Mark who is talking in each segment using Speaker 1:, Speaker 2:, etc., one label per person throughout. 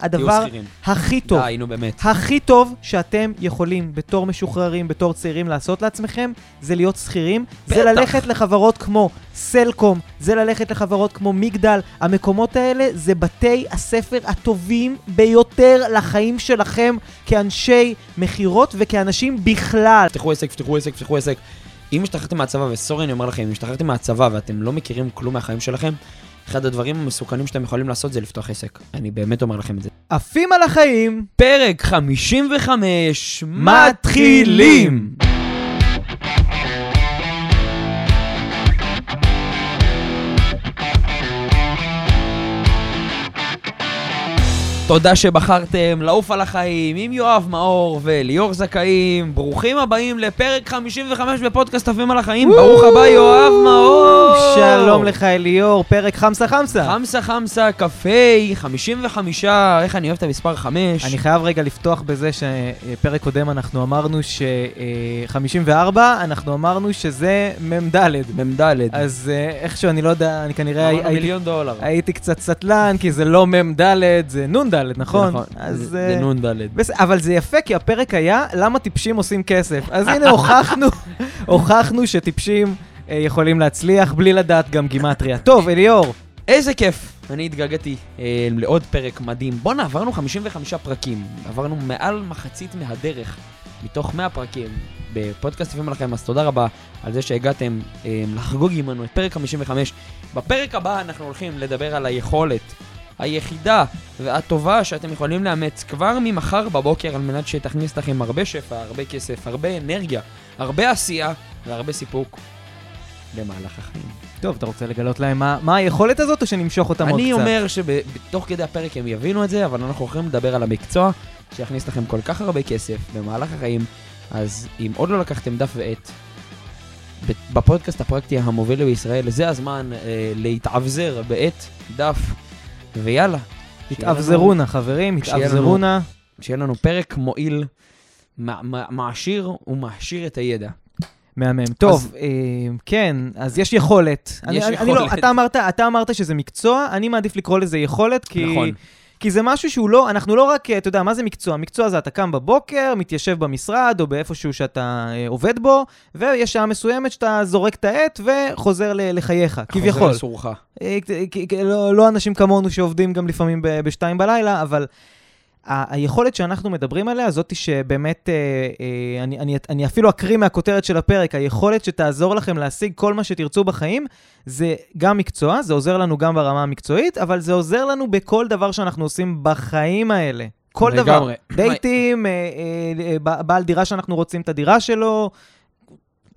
Speaker 1: הדבר. הכי טוב. הכי טוב שאתם יכולים בתור משוחררים, בתור צעירים לעשות לעצמכם, זה להיות שכירים. זה. ללכת לחברות כמו סלקום, זה ללכת לחברות כמו מגדל. המקומות האלה זה בתי הספר הטובים ביותר לחיים שלכם כאנשי מכירות וכאנשים בכלל.
Speaker 2: פתחו עסק, פתחו עסק, פתחו עסק. אם השתחררתם מהצבא, וסורי אני אומר לכם, אם השתחררתם מהצבא ואתם לא מכירים כלום מהחיים שלכם, אחד הדברים המסוכנים שאתם יכולים לעשות זה לפתוח עסק. אני באמת אומר לכם את זה.
Speaker 1: עפים על החיים,
Speaker 2: פרק 55,
Speaker 1: מתחילים!
Speaker 2: תודה שבחרתם לעוף על החיים עם יואב מאור וליאור זכאים. ברוכים הבאים לפרק 55 בפודקאסט עפים על החיים. ברוך הבא יואב מאור.
Speaker 1: שלום לך אליאור, פרק חמסה חמסה.
Speaker 2: חמסה חמסה קפה, 55, איך אני אוהב את המספר 5.
Speaker 1: אני חייב רגע לפתוח בזה שפרק קודם אנחנו אמרנו ש-54, אנחנו אמרנו שזה מ"ד.
Speaker 2: מ"ד.
Speaker 1: אז אה, איכשהו, אני לא יודע, אני כנראה
Speaker 2: אמרנו מיליון דולר.
Speaker 1: הייתי קצת סטלן, כי זה לא מ"ד, זה נ"ד, נכון? אז...
Speaker 2: זה
Speaker 1: אה,
Speaker 2: נ"ד.
Speaker 1: אבל זה יפה, כי הפרק היה למה טיפשים עושים כסף. אז הנה, הוכחנו, הוכחנו שטיפשים אה, יכולים להצליח בלי לדעת גם גימטריה. טוב, אליאור,
Speaker 2: איזה כיף. אני התגעגעתי אה, לעוד פרק מדהים. בואנה, עברנו 55 פרקים. עברנו מעל מחצית מהדרך מתוך 100 פרקים בפודקאסט יפים עליכם, אז תודה רבה על זה שהגעתם אה, לחגוג עמנו את פרק 55. בפרק הבא אנחנו הולכים לדבר על היכולת היחידה והטובה שאתם יכולים לאמץ כבר ממחר בבוקר על מנת שתכניס לכם הרבה שפע, הרבה כסף, הרבה אנרגיה, הרבה עשייה והרבה סיפוק במהלך החיים.
Speaker 1: טוב, אתה רוצה לגלות להם מה, מה היכולת הזאת, או שנמשוך אותם עוד
Speaker 2: אני
Speaker 1: קצת?
Speaker 2: אומר שבתוך כדי הפרק הם יבינו את זה, אבל אנחנו הולכים לדבר על המקצוע שיכניס לכם כל כך הרבה כסף במהלך החיים, אז אם עוד לא לקחתם דף ועט, בפודקאסט הפרקטי המוביל בישראל, זה הזמן אה, להתאבזר בעט, דף, ויאללה. לנו-
Speaker 1: התאבזרונה, חברים,
Speaker 2: לנו-
Speaker 1: התאבזרונה.
Speaker 2: שיהיה לנו פרק מועיל, מע- מע- מעשיר ומעשיר את הידע.
Speaker 1: מהמם. טוב, אה, כן, אז יש יכולת.
Speaker 2: יש
Speaker 1: אני- אני לא-
Speaker 2: יכולת.
Speaker 1: אתה אמרת, אתה אמרת שזה מקצוע, אני מעדיף לקרוא לזה יכולת, כי...
Speaker 2: נכון.
Speaker 1: כי זה משהו שהוא לא, אנחנו לא רק, אה, אתה יודע, מה זה מקצוע? מקצוע זה אתה קם בבוקר, מתיישב במשרד, או באיפשהו שאתה אה, עובד בו, ויש שעה מסוימת שאתה זורק את העט וחוזר לחייך, כביכול.
Speaker 2: חוזר לסורך.
Speaker 1: אה, לא, לא אנשים כמונו שעובדים גם לפעמים בשתיים בלילה, אבל היכולת שאנחנו מדברים עליה, זאתי שבאמת, אה, אה, אני, אני, אני אפילו אקריא מהכותרת של הפרק, היכולת שתעזור לכם להשיג כל מה שתרצו בחיים, זה גם מקצוע, זה עוזר לנו גם ברמה המקצועית, אבל זה עוזר לנו בכל דבר שאנחנו עושים בחיים האלה. כל דבר.
Speaker 2: לגמרי.
Speaker 1: דייטים, אה, בעל דירה שאנחנו רוצים את הדירה שלו,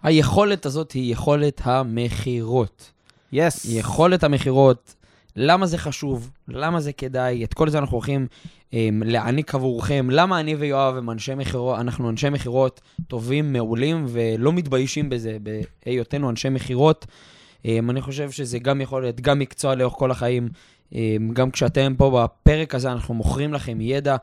Speaker 2: היכולת הזאת היא יכולת המכירות.
Speaker 1: יס.
Speaker 2: יכולת המכירות, למה זה חשוב, למה זה כדאי, את כל זה אנחנו הולכים um, להעניק עבורכם. למה אני ויואב הם אנשי מכירות, אנחנו אנשי מכירות טובים, מעולים, ולא מתביישים בזה, בהיותנו אנשי מכירות. Um, אני חושב שזה גם יכול להיות גם מקצוע לאורך כל החיים. Um, גם כשאתם פה בפרק הזה, אנחנו מוכרים לכם ידע.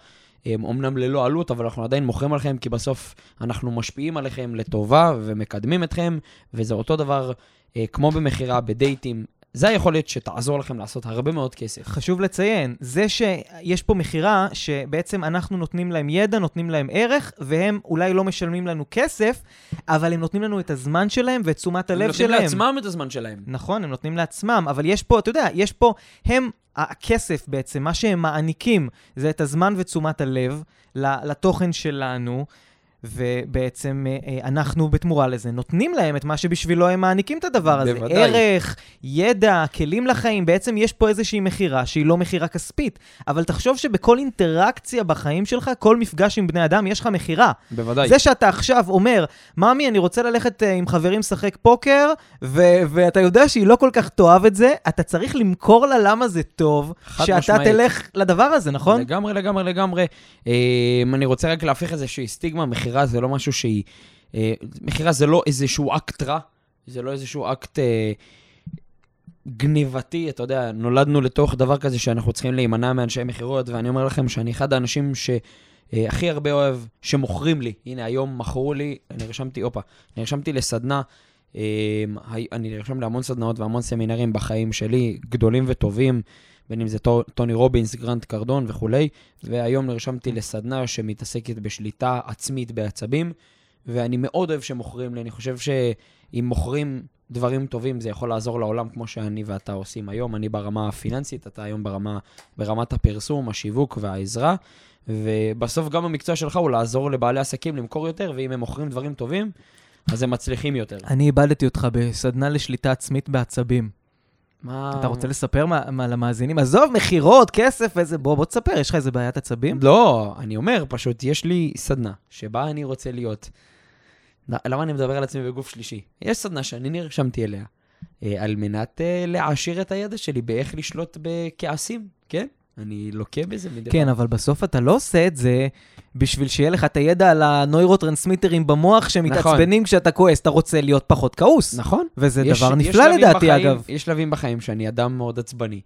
Speaker 2: אמנם ללא עלות, אבל אנחנו עדיין מוכרים עליכם, כי בסוף אנחנו משפיעים עליכם לטובה ומקדמים אתכם, וזה אותו דבר אה, כמו במכירה, בדייטים, זה היכולת שתעזור לכם לעשות הרבה מאוד כסף.
Speaker 1: חשוב לציין, זה שיש פה מכירה שבעצם אנחנו נותנים להם ידע, נותנים להם ערך, והם אולי לא משלמים לנו כסף, אבל הם נותנים לנו את הזמן שלהם ואת תשומת הלב
Speaker 2: הם נותנים
Speaker 1: שלהם.
Speaker 2: לעצמם את הזמן שלהם.
Speaker 1: נכון, הם נותנים לעצמם, אבל יש פה, אתה יודע, יש פה, הם, הכסף בעצם, מה שהם מעניקים זה את הזמן ותשומת הלב לתוכן שלנו, ובעצם אה, אה, אנחנו בתמורה לזה נותנים להם את מה שבשבילו הם מעניקים את הדבר הזה.
Speaker 2: בוודאי.
Speaker 1: ערך, ידע, כלים לחיים, בעצם יש פה איזושהי מכירה שהיא לא מכירה כספית, אבל תחשוב שבכל אינטראקציה בחיים שלך, כל מפגש עם בני אדם, יש לך מכירה.
Speaker 2: בוודאי.
Speaker 1: זה שאתה עכשיו אומר, ממי, אני רוצה ללכת uh, עם חברים לשחק פוקר, ו- ואתה יודע שהיא לא כל כך תאהב את זה, אתה צריך למכור לה למה זה טוב, שאתה
Speaker 2: משמעית.
Speaker 1: תלך לדבר הזה, נכון?
Speaker 2: לגמרי, לגמרי, לגמרי. אה, אני רוצה רק להפריך איזושהי סטיגמה, מכירה זה לא משהו שהיא... אה, מכירה זה לא איזשהו אקט רע, זה לא איזשהו אקט אה, גניבתי, אתה יודע, נולדנו לתוך דבר כזה שאנחנו צריכים להימנע מאנשי מכירות, ואני אומר לכם שאני אחד האנשים ש... אה, הכי הרבה אוהב שמוכרים לי. הנה, היום מכרו לי, נרשמתי, הופה, נרשמתי לסדנה. אה, אני נרשם להמון סדנאות והמון סמינרים בחיים שלי, גדולים וטובים. בין אם זה טו- טוני רובינס, גרנט קרדון וכולי, והיום נרשמתי לסדנה שמתעסקת בשליטה עצמית בעצבים, ואני מאוד אוהב שמוכרים לי, אני חושב שאם מוכרים דברים טובים, זה יכול לעזור לעולם כמו שאני ואתה עושים היום. אני ברמה הפיננסית, אתה היום ברמה, ברמת הפרסום, השיווק והעזרה. ובסוף גם המקצוע שלך הוא לעזור לבעלי עסקים למכור יותר, ואם הם מוכרים דברים טובים, אז הם מצליחים יותר.
Speaker 1: אני איבדתי אותך בסדנה לשליטה עצמית בעצבים.
Speaker 2: מה...
Speaker 1: אתה רוצה לספר מה, מה למאזינים? עזוב, מכירות, כסף, איזה... בוא, בוא תספר, יש לך איזה בעיית עצבים?
Speaker 2: לא, אני אומר, פשוט יש לי סדנה שבה אני רוצה להיות. למה אני מדבר על עצמי בגוף שלישי? יש סדנה שאני נרשמתי אליה, אה, על מנת אה, להעשיר את הידע שלי באיך לשלוט בכעסים, כן? אני לוקה בזה מדי
Speaker 1: כן, אבל בסוף אתה לא עושה את זה בשביל שיהיה לך את הידע על הנוירוטרנסמיטרים במוח שמתעצבנים כשאתה כועס. אתה רוצה להיות פחות כעוס.
Speaker 2: נכון.
Speaker 1: וזה
Speaker 2: יש-
Speaker 1: דבר נפלא לדעתי,
Speaker 2: בחיים-
Speaker 1: אגב.
Speaker 2: יש שלבים בחיים שאני אדם מאוד עצבני,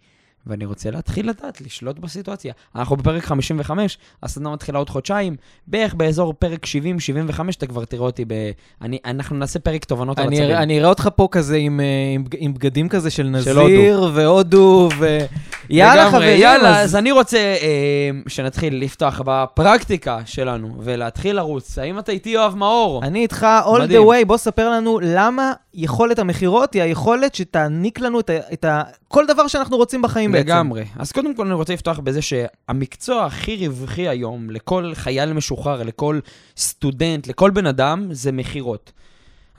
Speaker 2: ואני רוצה להתחיל לדעת, לשלוט בסיטואציה. אנחנו בפרק 55, הסדנה מתחילה עוד חודשיים, בערך באזור פרק 70-75, אתה כבר תראה אותי ב... אני, אנחנו נעשה פרק תובנות על
Speaker 1: אני. אראה- אני אראה אותך פה כזה עם, אה, עם, עם בגדים כזה של
Speaker 2: של
Speaker 1: נזיר והודו, ו... יאללה
Speaker 2: לגמרי,
Speaker 1: חברים,
Speaker 2: יאללה,
Speaker 1: אז-
Speaker 2: אז אני רוצה אה, שנתחיל לפתוח בפרקטיקה שלנו, ולהתחיל לרוץ. האם אתה איתי, יואב מאור?
Speaker 1: אני איתך all
Speaker 2: מדהים.
Speaker 1: the way, בוא ספר לנו למה יכולת המכירות היא היכולת שתעניק לנו את ה, את ה... כל דבר שאנחנו רוצים בחיים בעצם.
Speaker 2: לגמרי. אז קודם כל אני רוצה לפתוח בזה שהמקצוע הכי רווחי היום לכל חייל משוחרר, לכל סטודנט, לכל בן אדם, זה מכירות.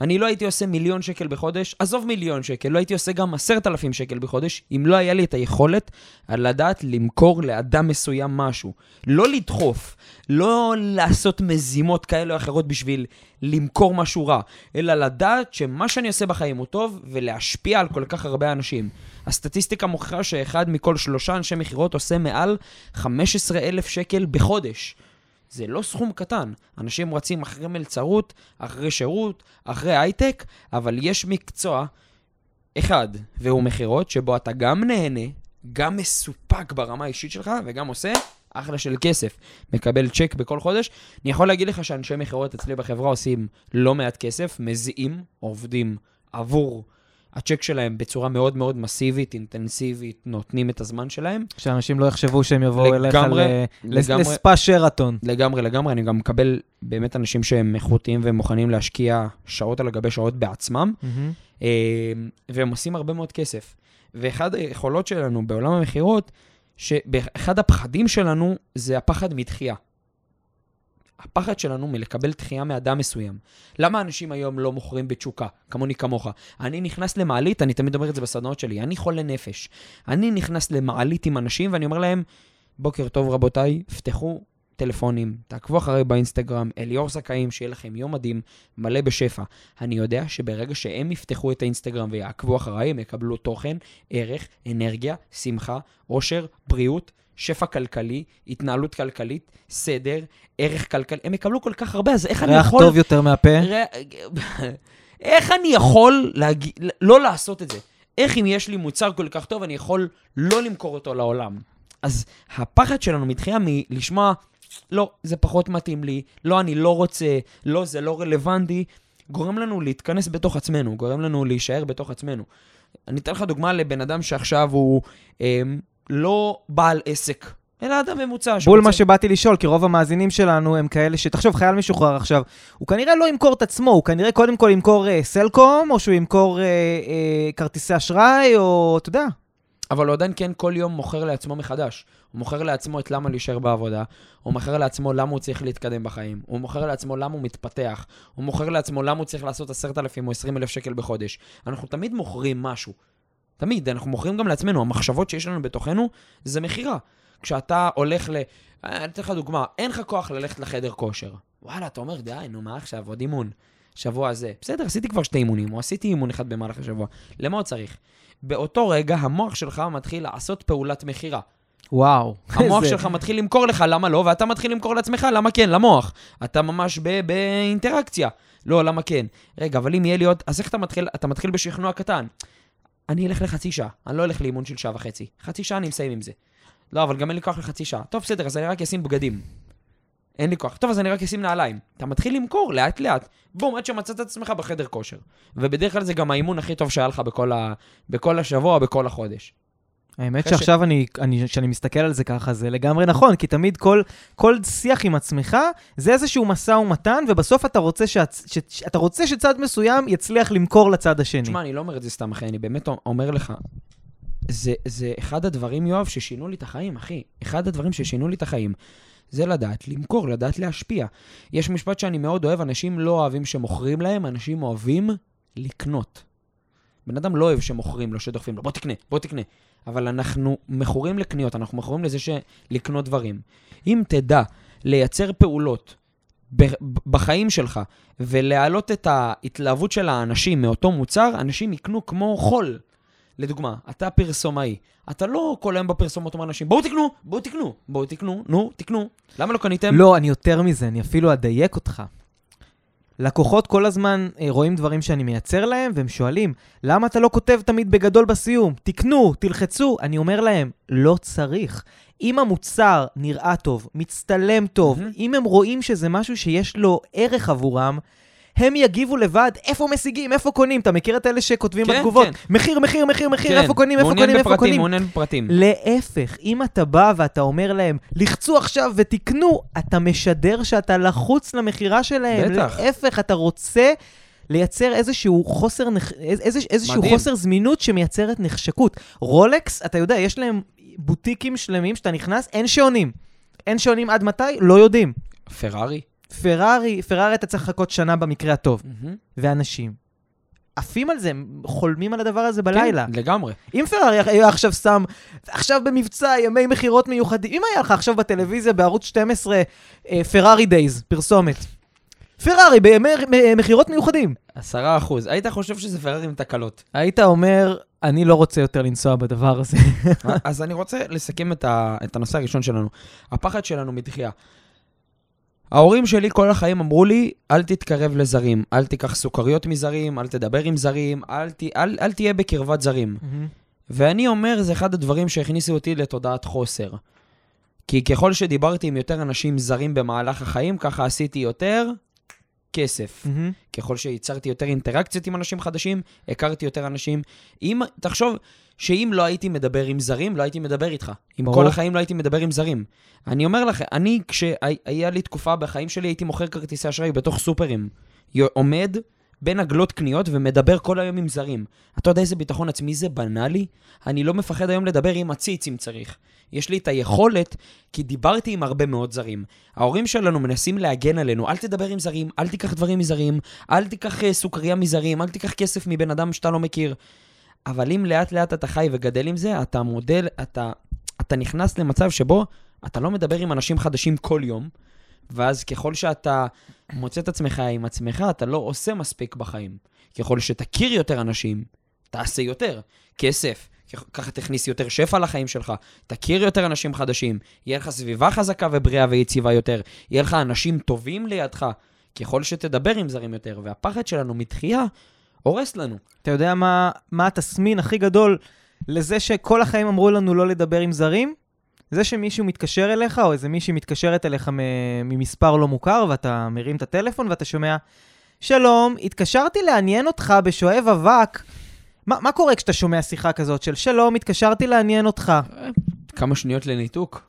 Speaker 2: אני לא הייתי עושה מיליון שקל בחודש, עזוב מיליון שקל, לא הייתי עושה גם עשרת אלפים שקל בחודש, אם לא היה לי את היכולת לדעת למכור לאדם מסוים משהו. לא לדחוף, לא לעשות מזימות כאלה או אחרות בשביל למכור משהו רע, אלא לדעת שמה שאני עושה בחיים הוא טוב, ולהשפיע על כל כך הרבה אנשים. הסטטיסטיקה מוכיחה שאחד מכל שלושה אנשי מכירות עושה מעל 15,000 שקל בחודש. זה לא סכום קטן. אנשים רצים אחרי מלצרות, אחרי שירות, אחרי הייטק, אבל יש מקצוע אחד, והוא מכירות, שבו אתה גם נהנה, גם מסופק ברמה האישית שלך, וגם עושה אחלה של כסף. מקבל צ'ק בכל חודש. אני יכול להגיד לך שאנשי מכירות אצלי בחברה עושים לא מעט כסף, מזיעים, עובדים עבור הצ'ק שלהם בצורה מאוד מאוד מסיבית, אינטנסיבית, נותנים את הזמן שלהם.
Speaker 1: שאנשים לא יחשבו שהם יבואו אליך
Speaker 2: לגמרי,
Speaker 1: ל- לס-
Speaker 2: לגמרי.
Speaker 1: לספא שרתון.
Speaker 2: לגמרי, לגמרי, אני גם מקבל באמת אנשים שהם איכותיים והם מוכנים להשקיע שעות על גבי שעות בעצמם, אה, והם עושים הרבה מאוד כסף. ואחד היכולות שלנו בעולם המכירות, שאחד הפחדים שלנו זה הפחד מדחייה. הפחד שלנו מלקבל דחייה מאדם מסוים. למה אנשים היום לא מוכרים בתשוקה, כמוני כמוך? אני נכנס למעלית, אני תמיד אומר את זה בסדנאות שלי, אני חולה נפש. אני נכנס למעלית עם אנשים ואני אומר להם, בוקר טוב רבותיי, פתחו טלפונים, תעקבו אחריי באינסטגרם, אליאור זכאים, שיהיה לכם יום מדהים, מלא בשפע. אני יודע שברגע שהם יפתחו את האינסטגרם ויעקבו אחריי, הם יקבלו תוכן, ערך, אנרגיה, שמחה, עושר, בריאות, שפע כלכלי, התנהלות כלכלית, סדר, ערך כלכלי. הם יקבלו כל כך הרבה, אז איך אני
Speaker 1: ריח
Speaker 2: יכול...
Speaker 1: טוב יותר מהפה.
Speaker 2: ר- איך אני יכול להג... לא לעשות את זה? איך אם יש לי מוצר כל כך טוב, אני יכול לא למכור אותו לעולם? אז הפחד שלנו מתחילה מלשמוע, לא, זה פחות מתאים לי, לא, אני לא רוצה, לא, זה לא רלוונטי, גורם לנו להתכנס בתוך עצמנו, גורם לנו להישאר בתוך עצמנו. אני אתן לך דוגמה לבן אדם שעכשיו הוא אה, לא בעל עסק, אלא אדם ממוצע.
Speaker 1: בול מה שבאתי לשאול, כי רוב המאזינים שלנו הם כאלה ש... תחשוב, חייל משוחרר עכשיו, הוא כנראה לא ימכור את עצמו, הוא כנראה קודם כל ימכור אה, סלקום, או שהוא ימכור אה, אה, כרטיסי אשראי, או אתה יודע.
Speaker 2: אבל הוא עדיין כן כל יום מוכר לעצמו מחדש. הוא מוכר לעצמו את למה להישאר בעבודה, הוא מוכר לעצמו למה הוא צריך להתקדם בחיים, הוא מוכר לעצמו למה הוא מתפתח, הוא מוכר לעצמו למה הוא צריך לעשות עשרת אלפים או עשרים אלף שקל בחודש. אנחנו תמיד מוכרים משהו. תמיד, אנחנו מוכרים גם לעצמנו. המחשבות שיש לנו בתוכנו זה מכירה. כשאתה הולך ל... אני אתן לך דוגמה, אין לך כוח ללכת לחדר כושר. וואלה, אתה אומר, די, נו, מה עכשיו, עוד אימון. שבוע הזה. בסדר, עשיתי כבר שתי אימונים, או עשיתי אימון אחד במהלך השבוע. למה עוד צריך? באותו רגע המוח שלך מתחיל לעשות פעולת מכירה.
Speaker 1: וואו.
Speaker 2: המוח שלך מתחיל למכור לך, למה לא? ואתה מתחיל למכור לעצמך, למה כן? למוח. אתה ממש באינטראקציה. לא, למה כן? רגע, אבל אם יהיה לי עוד... אז איך אתה מתחיל? אתה מתחיל בשכנוע קטן. אני אלך לחצי שעה, אני לא אלך לאימון של שעה וחצי. חצי שעה אני מסיים עם זה. לא, אבל גם אין לי כוח לחצי שעה. טוב, בסדר, אז אני רק אשים בגדים. אין לי כוח. טוב, אז אני רק אשים נעליים. אתה מתחיל למכור לאט-לאט. בום, עד שמצאת את עצמך בחדר כושר. ובדרך כלל זה גם האימון הכי טוב שהיה לך בכל, ה... בכל השבוע, בכל החודש.
Speaker 1: האמת
Speaker 2: אחרי ש-
Speaker 1: שעכשיו אני, אני, כשאני מסתכל על זה ככה, זה לגמרי נכון, כי תמיד כל, כל שיח עם עצמך זה איזשהו משא ומתן, ובסוף אתה רוצה, שהצ, ש, ש, אתה רוצה שצד מסוים יצליח למכור לצד השני.
Speaker 2: תשמע, אני לא אומר את זה סתם, אחי, אני באמת אומר לך, זה, זה אחד הדברים, יואב, ששינו לי את החיים, אחי. אחד הדברים ששינו לי את החיים. זה לדעת למכור, לדעת להשפיע. יש משפט שאני מאוד אוהב, אנשים לא אוהבים שמוכרים להם, אנשים אוהבים לקנות. בן אדם לא אוהב שמוכרים לו, שדוחפים לו, בוא תקנה, בוא תקנה. אבל אנחנו מכורים לקניות, אנחנו מכורים לזה שלקנות דברים. אם תדע לייצר פעולות בחיים שלך ולהעלות את ההתלהבות של האנשים מאותו מוצר, אנשים יקנו כמו חול. לדוגמה, אתה פרסומאי, אתה לא כל היום בפרסומות אומר לאנשים, בואו תקנו, בואו תקנו, בואו תקנו, נו, תקנו. למה לא קניתם?
Speaker 1: לא, אני יותר מזה, אני אפילו אדייק אותך. לקוחות כל הזמן אה, רואים דברים שאני מייצר להם, והם שואלים, למה אתה לא כותב תמיד בגדול בסיום? תקנו, תלחצו. אני אומר להם, לא צריך. אם המוצר נראה טוב, מצטלם טוב,
Speaker 2: מהמם.
Speaker 1: אם הם רואים שזה משהו שיש לו ערך עבורם, הם יגיבו לבד, איפה משיגים, איפה קונים. אתה מכיר את אלה שכותבים
Speaker 2: כן,
Speaker 1: בתגובות?
Speaker 2: כן.
Speaker 1: מחיר, מחיר, מחיר, מחיר, איפה קונים, איפה
Speaker 2: מעוניין
Speaker 1: קונים, איפה
Speaker 2: בפרטים,
Speaker 1: קונים.
Speaker 2: מעוניין בפרטים.
Speaker 1: להפך, אם אתה בא ואתה אומר להם, לחצו עכשיו ותקנו, אתה משדר שאתה לחוץ למכירה שלהם.
Speaker 2: בטח.
Speaker 1: להפך, אתה רוצה לייצר איזשהו חוסר. איז... איזשהו
Speaker 2: מדהים.
Speaker 1: חוסר זמינות שמייצרת נחשקות. רולקס, אתה יודע, יש להם בוטיקים שלמים שאתה נכנס, אין שעונים. אין שעונים עד מתי? לא יודעים.
Speaker 2: פרארי?
Speaker 1: פרארי, פרארי אתה צריך לחכות שנה במקרה הטוב.
Speaker 2: מהמם.
Speaker 1: ואנשים עפים על זה, חולמים על הדבר הזה בלילה.
Speaker 2: כן, לגמרי.
Speaker 1: אם פרארי היה עכשיו שם, עכשיו במבצע, ימי מכירות מיוחדים, אם היה לך עכשיו בטלוויזיה בערוץ 12, אה, פרארי דייז, פרסומת. פרארי בימי מכירות מיוחדים.
Speaker 2: עשרה אחוז. היית חושב שזה פרארי עם תקלות.
Speaker 1: היית אומר, אני לא רוצה יותר לנסוע בדבר הזה.
Speaker 2: אז אני רוצה לסכם את, ה, את הנושא הראשון שלנו. הפחד שלנו מדחייה. ההורים שלי כל החיים אמרו לי, אל תתקרב לזרים, אל תיקח סוכריות מזרים, אל תדבר עם זרים, אל, ת, אל, אל תהיה בקרבת זרים. ואני אומר, זה אחד הדברים שהכניסו אותי לתודעת חוסר. כי ככל שדיברתי עם יותר אנשים זרים במהלך החיים, ככה עשיתי יותר כסף.
Speaker 1: מהמם.
Speaker 2: ככל שייצרתי יותר אינטראקציות עם אנשים חדשים, הכרתי יותר אנשים. אם, תחשוב שאם לא הייתי מדבר עם זרים, לא הייתי מדבר איתך.
Speaker 1: ברור.
Speaker 2: כל החיים לא הייתי מדבר עם זרים. אני אומר לכם, אני, כשהיה לי תקופה בחיים שלי, הייתי מוכר כרטיסי אשראי בתוך סופרים. עומד בין עגלות קניות ומדבר כל היום עם זרים. אתה יודע איזה ביטחון עצמי זה בנה לי? אני לא מפחד היום לדבר עם עציץ אם צריך. יש לי את היכולת, כי דיברתי עם הרבה מאוד זרים. ההורים שלנו מנסים להגן עלינו, אל תדבר עם זרים, אל תיקח דברים מזרים, אל תיקח אה, סוכריה מזרים, אל תיקח כסף מבן אדם שאתה לא מכיר. אבל אם לאט לאט אתה חי וגדל עם זה, אתה מודל, אתה, אתה נכנס למצב שבו אתה לא מדבר עם אנשים חדשים כל יום, ואז ככל שאתה מוצא את עצמך עם עצמך, אתה לא עושה מספיק בחיים. ככל שתכיר יותר אנשים, תעשה יותר. כסף, ככה תכניס יותר שפע לחיים שלך, תכיר יותר אנשים חדשים, יהיה לך סביבה חזקה ובריאה ויציבה יותר, יהיה לך אנשים טובים לידך, ככל שתדבר עם זרים יותר, והפחד שלנו מתחייה הורס לנו.
Speaker 1: אתה יודע מה, מה התסמין הכי גדול לזה שכל החיים אמרו לנו לא לדבר עם זרים? זה שמישהו מתקשר אליך, או איזה מישהי מתקשרת אליך ממספר לא מוכר, ואתה מרים את הטלפון ואתה שומע, שלום, התקשרתי לעניין אותך בשואב אבק. מה, מה קורה כשאתה שומע שיחה כזאת של שלום, התקשרתי לעניין אותך?
Speaker 2: כמה שניות לניתוק.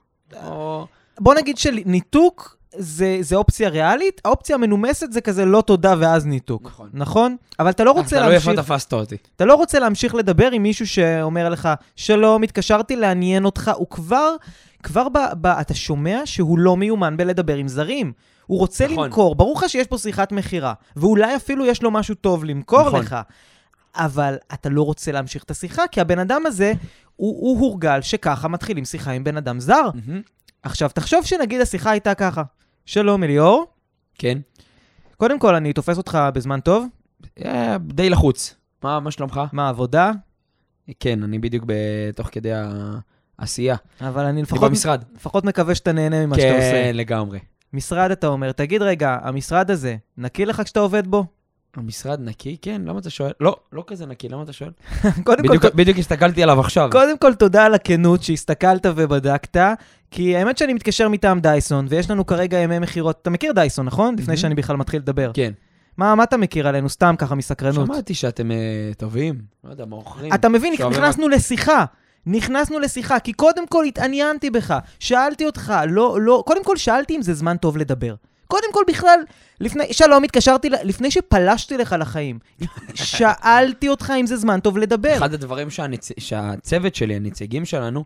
Speaker 2: או...
Speaker 1: בוא נגיד שניתוק זה, זה אופציה ריאלית, האופציה המנומסת זה כזה לא תודה ואז ניתוק.
Speaker 2: נכון.
Speaker 1: נכון? אבל אתה לא רוצה
Speaker 2: אתה לא
Speaker 1: להמשיך...
Speaker 2: איפה תפסת אותי.
Speaker 1: אתה לא רוצה להמשיך לדבר עם מישהו שאומר לך, שלום, התקשרתי לעניין אותך, הוא כבר, כבר ב, ב, אתה שומע שהוא לא מיומן בלדבר עם זרים. הוא רוצה
Speaker 2: נכון.
Speaker 1: למכור, ברור לך שיש פה שיחת מכירה, ואולי אפילו יש לו משהו טוב למכור
Speaker 2: נכון.
Speaker 1: לך, אבל אתה לא רוצה להמשיך את השיחה, כי הבן אדם הזה, הוא, הוא הורגל שככה מתחילים שיחה עם בן אדם זר.
Speaker 2: מהמם.
Speaker 1: עכשיו, תחשוב שנגיד השיחה הייתה ככה, שלום אליאור,
Speaker 2: כן.
Speaker 1: קודם כל אני תופס אותך בזמן טוב,
Speaker 2: אה, די לחוץ. מה, מה שלומך?
Speaker 1: מה העבודה,
Speaker 2: כן, אני בדיוק בתוך כדי העשייה.
Speaker 1: אבל אני לפחות,
Speaker 2: במשרד.
Speaker 1: לפחות מקווה שאתה נהנה ממה שאתה עושה.
Speaker 2: כן, לגמרי.
Speaker 1: משרד אתה אומר, תגיד רגע, המשרד הזה, נקי לך כשאתה עובד בו?
Speaker 2: המשרד נקי? כן, למה אתה שואל? לא, לא כזה נקי, למה אתה שואל?
Speaker 1: קודם,
Speaker 2: בדיוק,
Speaker 1: כל,
Speaker 2: בדיוק הסתכלתי עליו עכשיו.
Speaker 1: קודם כל, תודה על הכנות שהסתכלת ובדקת, כי האמת שאני מתקשר מטעם דייסון, ויש לנו כרגע ימי מכירות. אתה מכיר דייסון, נכון? לפני
Speaker 2: מהמם.
Speaker 1: שאני בכלל מתחיל לדבר.
Speaker 2: כן.
Speaker 1: מה, מה אתה מכיר עלינו? סתם ככה מסקרנות.
Speaker 2: שמעתי שאתם אה, טובים. לא יודע, מוכרים.
Speaker 1: אתה מבין, נכנסנו לשיחה. נכנסנו לשיחה, כי קודם כל התעניינתי בך, שאלתי אותך, לא, לא, קודם כל שאלתי אם זה זמן טוב לדבר. קודם כל בכלל, לפני, שלום, התקשרתי, לפני שפלשתי לך לחיים, שאלתי אותך אם זה זמן טוב לדבר.
Speaker 2: אחד הדברים שהנצ... שהצוות שלי, הנציגים שלנו,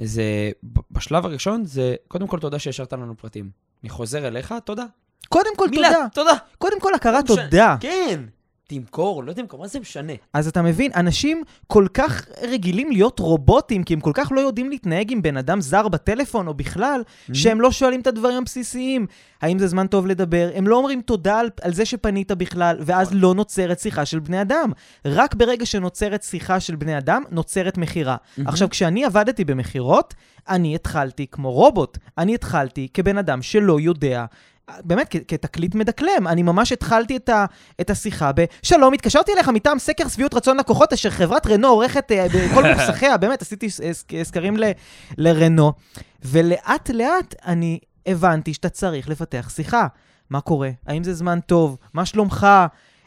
Speaker 2: זה, בשלב הראשון, זה קודם כל תודה שהשארת לנו פרטים. אני חוזר אליך, תודה.
Speaker 1: קודם כל
Speaker 2: מילה,
Speaker 1: תודה.
Speaker 2: תודה.
Speaker 1: קודם כל הכרת
Speaker 2: משנה.
Speaker 1: תודה.
Speaker 2: כן. תמכור, לא תמכור, מה זה משנה?
Speaker 1: אז אתה מבין, אנשים כל כך רגילים להיות רובוטים, כי הם כל כך לא יודעים להתנהג עם בן אדם זר בטלפון או בכלל, שהם לא שואלים את הדברים הבסיסיים. האם זה זמן טוב לדבר? הם לא אומרים תודה על, על זה שפנית בכלל, ואז לא נוצרת שיחה של בני אדם. רק ברגע שנוצרת שיחה של בני אדם, נוצרת מכירה. עכשיו, כשאני עבדתי במכירות, אני התחלתי כמו רובוט. אני התחלתי כבן אדם שלא יודע באמת, כ- כתקליט מדקלם. אני ממש התחלתי את, ה, את השיחה ב... שלום, התקשרתי אליך מטעם סקר שביעות רצון לקוחות, אשר חברת רנו עורכת אה, בכל מוסכיה, באמת, עשיתי ס- סקרים ל, לרנו, ולאט לאט אני הבנתי שאתה צריך לפתח שיחה. מה קורה? האם זה זמן טוב? מה שלומך?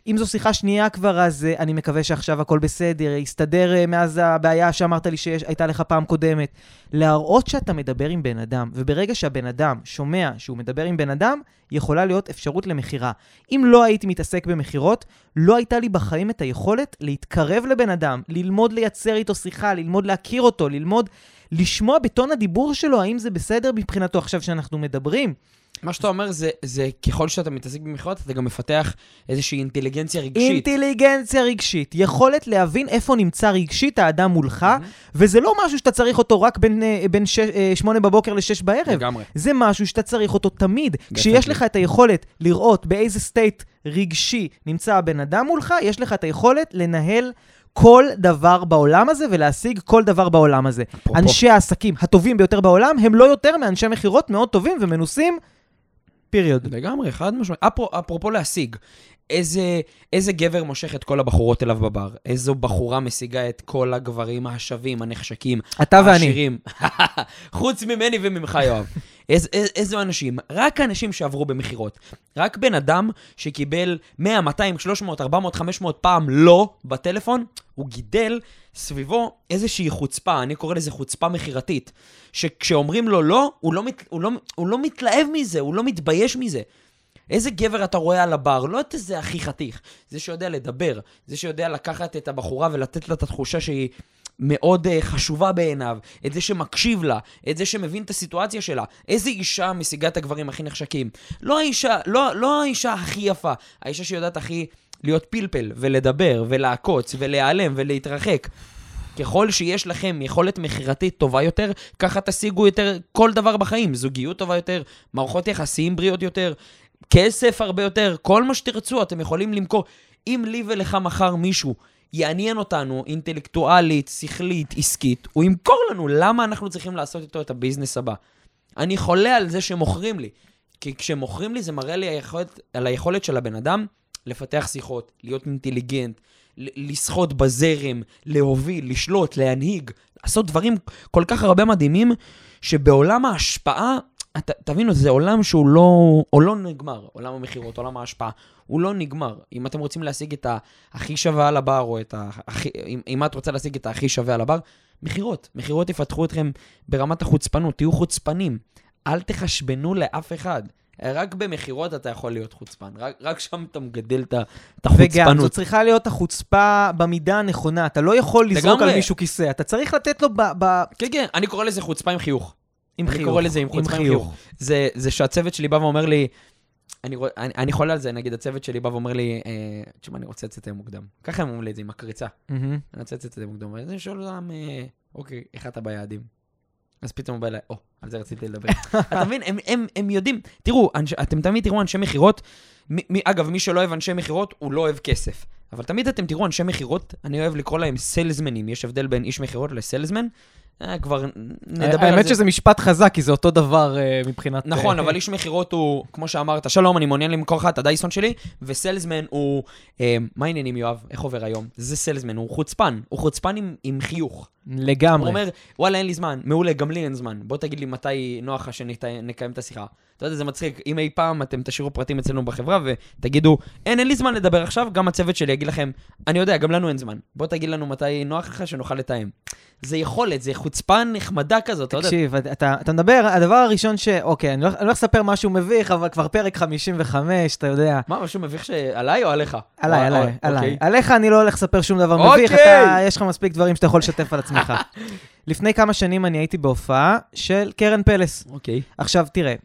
Speaker 1: אם זו שיחה שנייה כבר, אז uh, אני מקווה שעכשיו הכל בסדר, יסתדר uh, מאז הבעיה שאמרת לי שהייתה לך פעם קודמת. להראות שאתה מדבר עם בן אדם, וברגע שהבן אדם שומע שהוא מדבר עם בן אדם, יכולה להיות אפשרות למכירה. אם לא הייתי מתעסק במכירות, לא הייתה לי בחיים את היכולת להתקרב לבן אדם, ללמוד לייצר איתו שיחה, ללמוד להכיר אותו, ללמוד לשמוע בטון הדיבור שלו האם זה בסדר מבחינתו עכשיו שאנחנו מדברים.
Speaker 2: מה שאתה אומר זה, זה ככל שאתה מתעסק במכירות, אתה גם מפתח איזושהי אינטליגנציה רגשית.
Speaker 1: אינטליגנציה רגשית, יכולת להבין איפה נמצא רגשית האדם מולך, וזה לא משהו שאתה צריך אותו רק בין, אה, בין ש, אה, שמונה בבוקר לשש בערב.
Speaker 2: לגמרי.
Speaker 1: זה משהו שאתה צריך אותו תמיד. כשיש לך את היכולת לראות באיזה סטייט רגשי נמצא הבן אדם מולך, יש לך את היכולת לנהל כל דבר בעולם הזה ולהשיג כל דבר בעולם הזה.
Speaker 2: אפרופו.
Speaker 1: אנשי העסקים הטובים ביותר בעולם הם לא יותר מאנשי מכירות מאוד טובים ומנוסים, פיריוד.
Speaker 2: לגמרי, חד משמעית. אפרו, אפרופו להשיג, איזה, איזה גבר מושך את כל הבחורות אליו בבר? איזו בחורה משיגה את כל הגברים השווים, הנחשקים,
Speaker 1: אתה ואני.
Speaker 2: העשירים? חוץ ממני וממך, יואב. איז, איז, איזו אנשים? רק אנשים שעברו במכירות. רק בן אדם שקיבל 100, 200, 300, 400, 500 פעם לא בטלפון, הוא גידל סביבו איזושהי חוצפה, אני קורא לזה חוצפה מכירתית. שכשאומרים לו לא, הוא לא, מת, הוא, לא, הוא לא מתלהב מזה, הוא לא מתבייש מזה. איזה גבר אתה רואה על הבר? לא את איזה הכי חתיך, זה שיודע לדבר, זה שיודע לקחת את הבחורה ולתת לה את התחושה שהיא מאוד uh, חשובה בעיניו, את זה שמקשיב לה, את זה שמבין את הסיטואציה שלה. איזה אישה משיגה את הגברים הכי נחשקים? לא האישה, לא, לא האישה הכי יפה, האישה שיודעת הכי להיות פלפל, ולדבר, ולעקוץ, ולהיעלם, ולהתרחק. ככל שיש לכם יכולת מכירתית טובה יותר, ככה תשיגו יותר כל דבר בחיים. זוגיות טובה יותר, מערכות יחסים בריאות יותר, כסף הרבה יותר, כל מה שתרצו אתם יכולים למכור. אם לי ולך מחר מישהו יעניין אותנו אינטלקטואלית, שכלית, עסקית, הוא ימכור לנו למה אנחנו צריכים לעשות איתו את הביזנס הבא. אני חולה על זה שמוכרים לי. כי כשמוכרים לי זה מראה לי היכולת, על היכולת של הבן אדם לפתח שיחות, להיות אינטליגנט, לשחות בזרם, להוביל, לשלוט, להנהיג, לעשות דברים כל כך הרבה מדהימים, שבעולם ההשפעה, ת, תבינו, זה עולם שהוא לא, הוא לא נגמר, עולם המכירות, עולם ההשפעה, הוא לא נגמר. אם אתם רוצים להשיג את הכי שווה על הבר, או את הכי, אם, אם את רוצה להשיג את הכי שווה על הבר, מכירות. מכירות יפתחו אתכם ברמת החוצפנות, תהיו חוצפנים. אל תחשבנו לאף אחד. רק במכירות אתה יכול להיות חוצפן, רק, רק שם אתה מגדל את ה- את
Speaker 1: וגם, זו
Speaker 2: החוצפנות.
Speaker 1: צריכה להיות החוצפה במידה הנכונה. אתה לא יכול לזרוק. על מישהו כיסא, אתה צריך לתת לו ב... ב...
Speaker 2: כן, כן, אני קורא לזה חוצפה עם חיוך.
Speaker 1: עם
Speaker 2: אני
Speaker 1: חיוך.
Speaker 2: קורא לזה עם חוצפה עם חיוך. זה, זה שהצוות שלי בא ואומר לי, אני, אני, אני חולה על זה, נגיד הצוות שלי בא ואומר לי, אה, תשמע, אני רוצה לצאת מוקדם. ככה הם אומרים לי את זה עם הקריצה.
Speaker 1: מהמם.
Speaker 2: אני רוצה לצאת מוקדם. אז אני שואל אותם, אה, אוקיי, איך אתה ביעדים? אז פתאום הוא בא אליי, או, על זה רציתי לדבר. אתה מבין, הם, הם, הם יודעים, תראו, אנש, אתם תמיד תראו אנשי מכירות, אגב, מי שלא אוהב אנשי מכירות, הוא לא אוהב כסף. אבל תמיד אתם תראו אנשי מכירות, אני אוהב לקרוא להם סלזמנים, יש הבדל בין איש מכירות לסלזמן. אה, כבר נדבר על זה.
Speaker 1: האמת שזה משפט חזק, כי זה אותו דבר אה, מבחינת...
Speaker 2: נכון,
Speaker 1: אה,
Speaker 2: אבל איש מכירות הוא, כמו שאמרת, שלום, אני מעוניין למכור לך את הדייסון שלי, וסלזמן הוא, אה, מה העניינים, יואב? איך עובר היום? זה סלזמן, הוא חוצפן. הוא חוצפן עם, חיוך. הוא
Speaker 1: לגמרי.
Speaker 2: אומר, וואלה, אין לי זמן, מעולה, גם לי אין זמן. בוא תגיד לי מתי נוח לך שנקיים את השיחה. אתה יודע, זה מצחיק, אם אי פעם אתם תשאירו פרטים אצלנו בחברה ותגידו, אין, אין לי זמן לדבר עכשיו, גם הצוות שלי יגיד לכם, אני יודע, גם לנו אין זמן. בוא תגיד לנו מתי נוח לך שנוכל לתאם. זה יכולת, זה חוצפה נחמדה כזאת, אתה יודע.
Speaker 1: תקשיב, אתה, אתה מדבר, הדבר הראשון ש... אוקיי, אני לא אני לא הולך לספר משהו מביך, אבל כבר פרק 55, אתה יודע.
Speaker 2: מה, משהו מביך שעליי או עליך?
Speaker 1: עליי,
Speaker 2: או-
Speaker 1: עליי,
Speaker 2: או-
Speaker 1: עליי.
Speaker 2: אוקיי.
Speaker 1: עליך אני לא הולך לספר שום דבר
Speaker 2: אוקיי.
Speaker 1: מביך, אתה, יש לך מספיק דברים שאתה יכול לשתף על עצמך. לפני כמה שנים אני הייתי בהופעה של קרן פלס.
Speaker 2: אוקיי.
Speaker 1: עכשיו, תראה,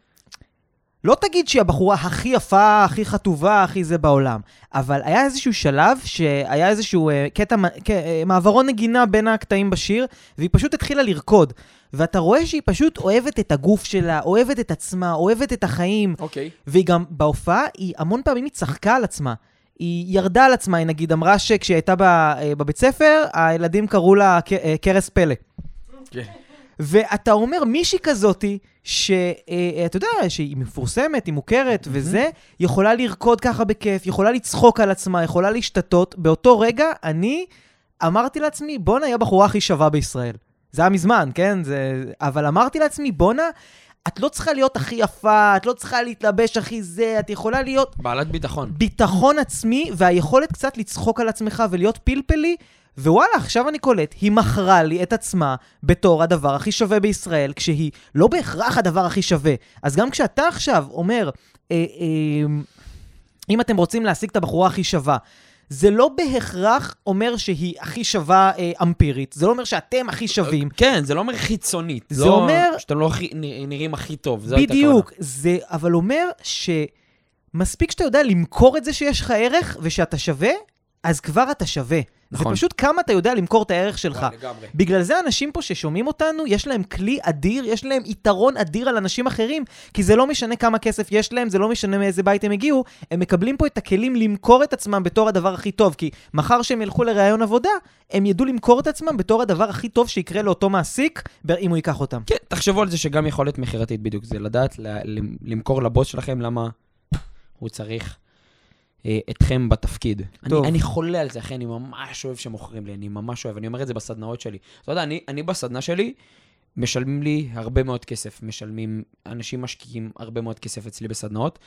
Speaker 1: לא תגיד שהיא הבחורה הכי יפה, הכי חטובה, הכי זה בעולם, אבל היה איזשהו שלב שהיה איזשהו אה, קטע, כ- אה, מעברון נגינה בין הקטעים בשיר, והיא פשוט התחילה לרקוד. ואתה רואה שהיא פשוט אוהבת את הגוף שלה, אוהבת את עצמה, אוהבת את החיים,
Speaker 2: אוקיי.
Speaker 1: והיא גם בהופעה, היא המון פעמים היא צחקה על עצמה. היא ירדה על עצמה, היא נגיד אמרה שכשהיא הייתה אה, בבית ספר, הילדים קראו לה קרס פלא.
Speaker 2: כן.
Speaker 1: ואתה אומר, מישהי כזאתי, שאתה יודע, שהיא מפורסמת, היא מוכרת וזה, יכולה לרקוד ככה בכיף, יכולה לצחוק על עצמה, יכולה להשתתות. באותו רגע, אני אמרתי לעצמי, בואנה, היא הבחורה הכי שווה בישראל. זה היה מזמן, כן? זה... אבל אמרתי לעצמי, בואנה, את לא צריכה להיות הכי יפה, את לא צריכה להתלבש הכי זה, את יכולה להיות
Speaker 2: בעלת ביטחון.
Speaker 1: ביטחון עצמי והיכולת קצת לצחוק על עצמך ולהיות פלפלי, ווואלה, עכשיו אני קולט, היא מכרה לי את עצמה בתור הדבר הכי שווה בישראל, כשהיא לא בהכרח הדבר הכי שווה. אז גם כשאתה עכשיו אומר, אה, אה, אם אתם רוצים להשיג את הבחורה הכי שווה, זה לא בהכרח אומר שהיא הכי שווה אה, אמפירית, זה לא אומר שאתם הכי שווים.
Speaker 2: כן, זה לא אומר חיצונית.
Speaker 1: זה
Speaker 2: לא
Speaker 1: אומר-
Speaker 2: שאתם לא הכי- נראים הכי טוב. זו הייתה
Speaker 1: בדיוק, זה אבל אומר שמספיק שאתה יודע למכור את זה שיש לך ערך ושאתה שווה, אז כבר אתה שווה.
Speaker 2: נכון.
Speaker 1: זה פשוט כמה אתה יודע למכור את הערך שלך.
Speaker 2: הכוונה. לגמרי.
Speaker 1: בגלל זה אנשים פה ששומעים אותנו, יש להם כלי אדיר, יש להם יתרון אדיר על אנשים אחרים, כי זה לא משנה כמה כסף יש להם, זה לא משנה מאיזה בית הם הגיעו, הם מקבלים פה את הכלים למכור את עצמם בתור הדבר הכי טוב, כי מחר שהם ילכו לראיון עבודה, הם ידעו למכור את עצמם בתור הדבר הכי טוב שיקרה לאותו מעסיק, אם הוא ייקח אותם.
Speaker 2: כן, תחשבו על זה שגם יכולת מכירתית בדיוק, זה לדעת למכור לבוס שלכם למה הוא צריך אתכם בתפקיד.
Speaker 1: טוב.
Speaker 2: אני, אני חולה על זה, אחי, אני ממש אוהב שמוכרים לי, אני ממש אוהב, אני אומר את זה בסדנאות שלי. אתה יודע, אני, אני בסדנה שלי, משלמים לי הרבה מאוד כסף, משלמים, אנשים משקיעים הרבה מאוד כסף אצלי בסדנאות,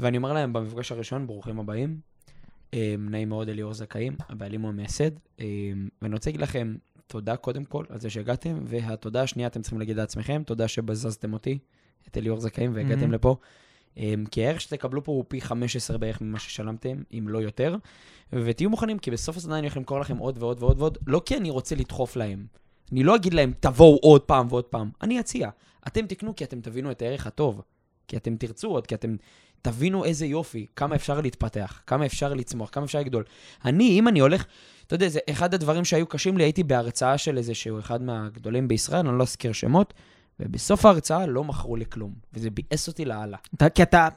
Speaker 2: ואני אומר להם במפגש הראשון, ברוכים הבאים, אה, נעים מאוד אליאור זכאים, הבעלים הוא המייסד, אה, ואני רוצה להגיד לכם תודה קודם כל על זה שהגעתם, והתודה השנייה אתם צריכים להגיד לעצמכם, תודה שבזזתם אותי, את אליאור זכאים, והגעתם
Speaker 1: מהמם.
Speaker 2: לפה. אמ, כי הערך שתקבלו פה הוא פי 15 בערך ממה ששלמתם, אם לא יותר. ותהיו מוכנים, כי בסוף הסדנה אני הולך למכור לכם עוד ועוד ועוד ועוד, לא כי אני רוצה לדחוף להם. אני לא אגיד להם, תבואו עוד פעם ועוד פעם. אני אציע. אתם תקנו כי אתם תבינו את הערך הטוב. כי אתם תרצו עוד, כי אתם תבינו איזה יופי, כמה אפשר להתפתח, כמה אפשר לצמוח, כמה אפשר לגדול. אני, אם אני הולך, אתה יודע, זה אחד הדברים שהיו קשים לי, הייתי בהרצאה של איזה שהוא אחד מהגדולים בישראל, אני לא אזכיר שמות, ובסוף ההרצאה לא מכרו לי כלום, וזה ביאס אותי לאללה.
Speaker 1: כי אתה...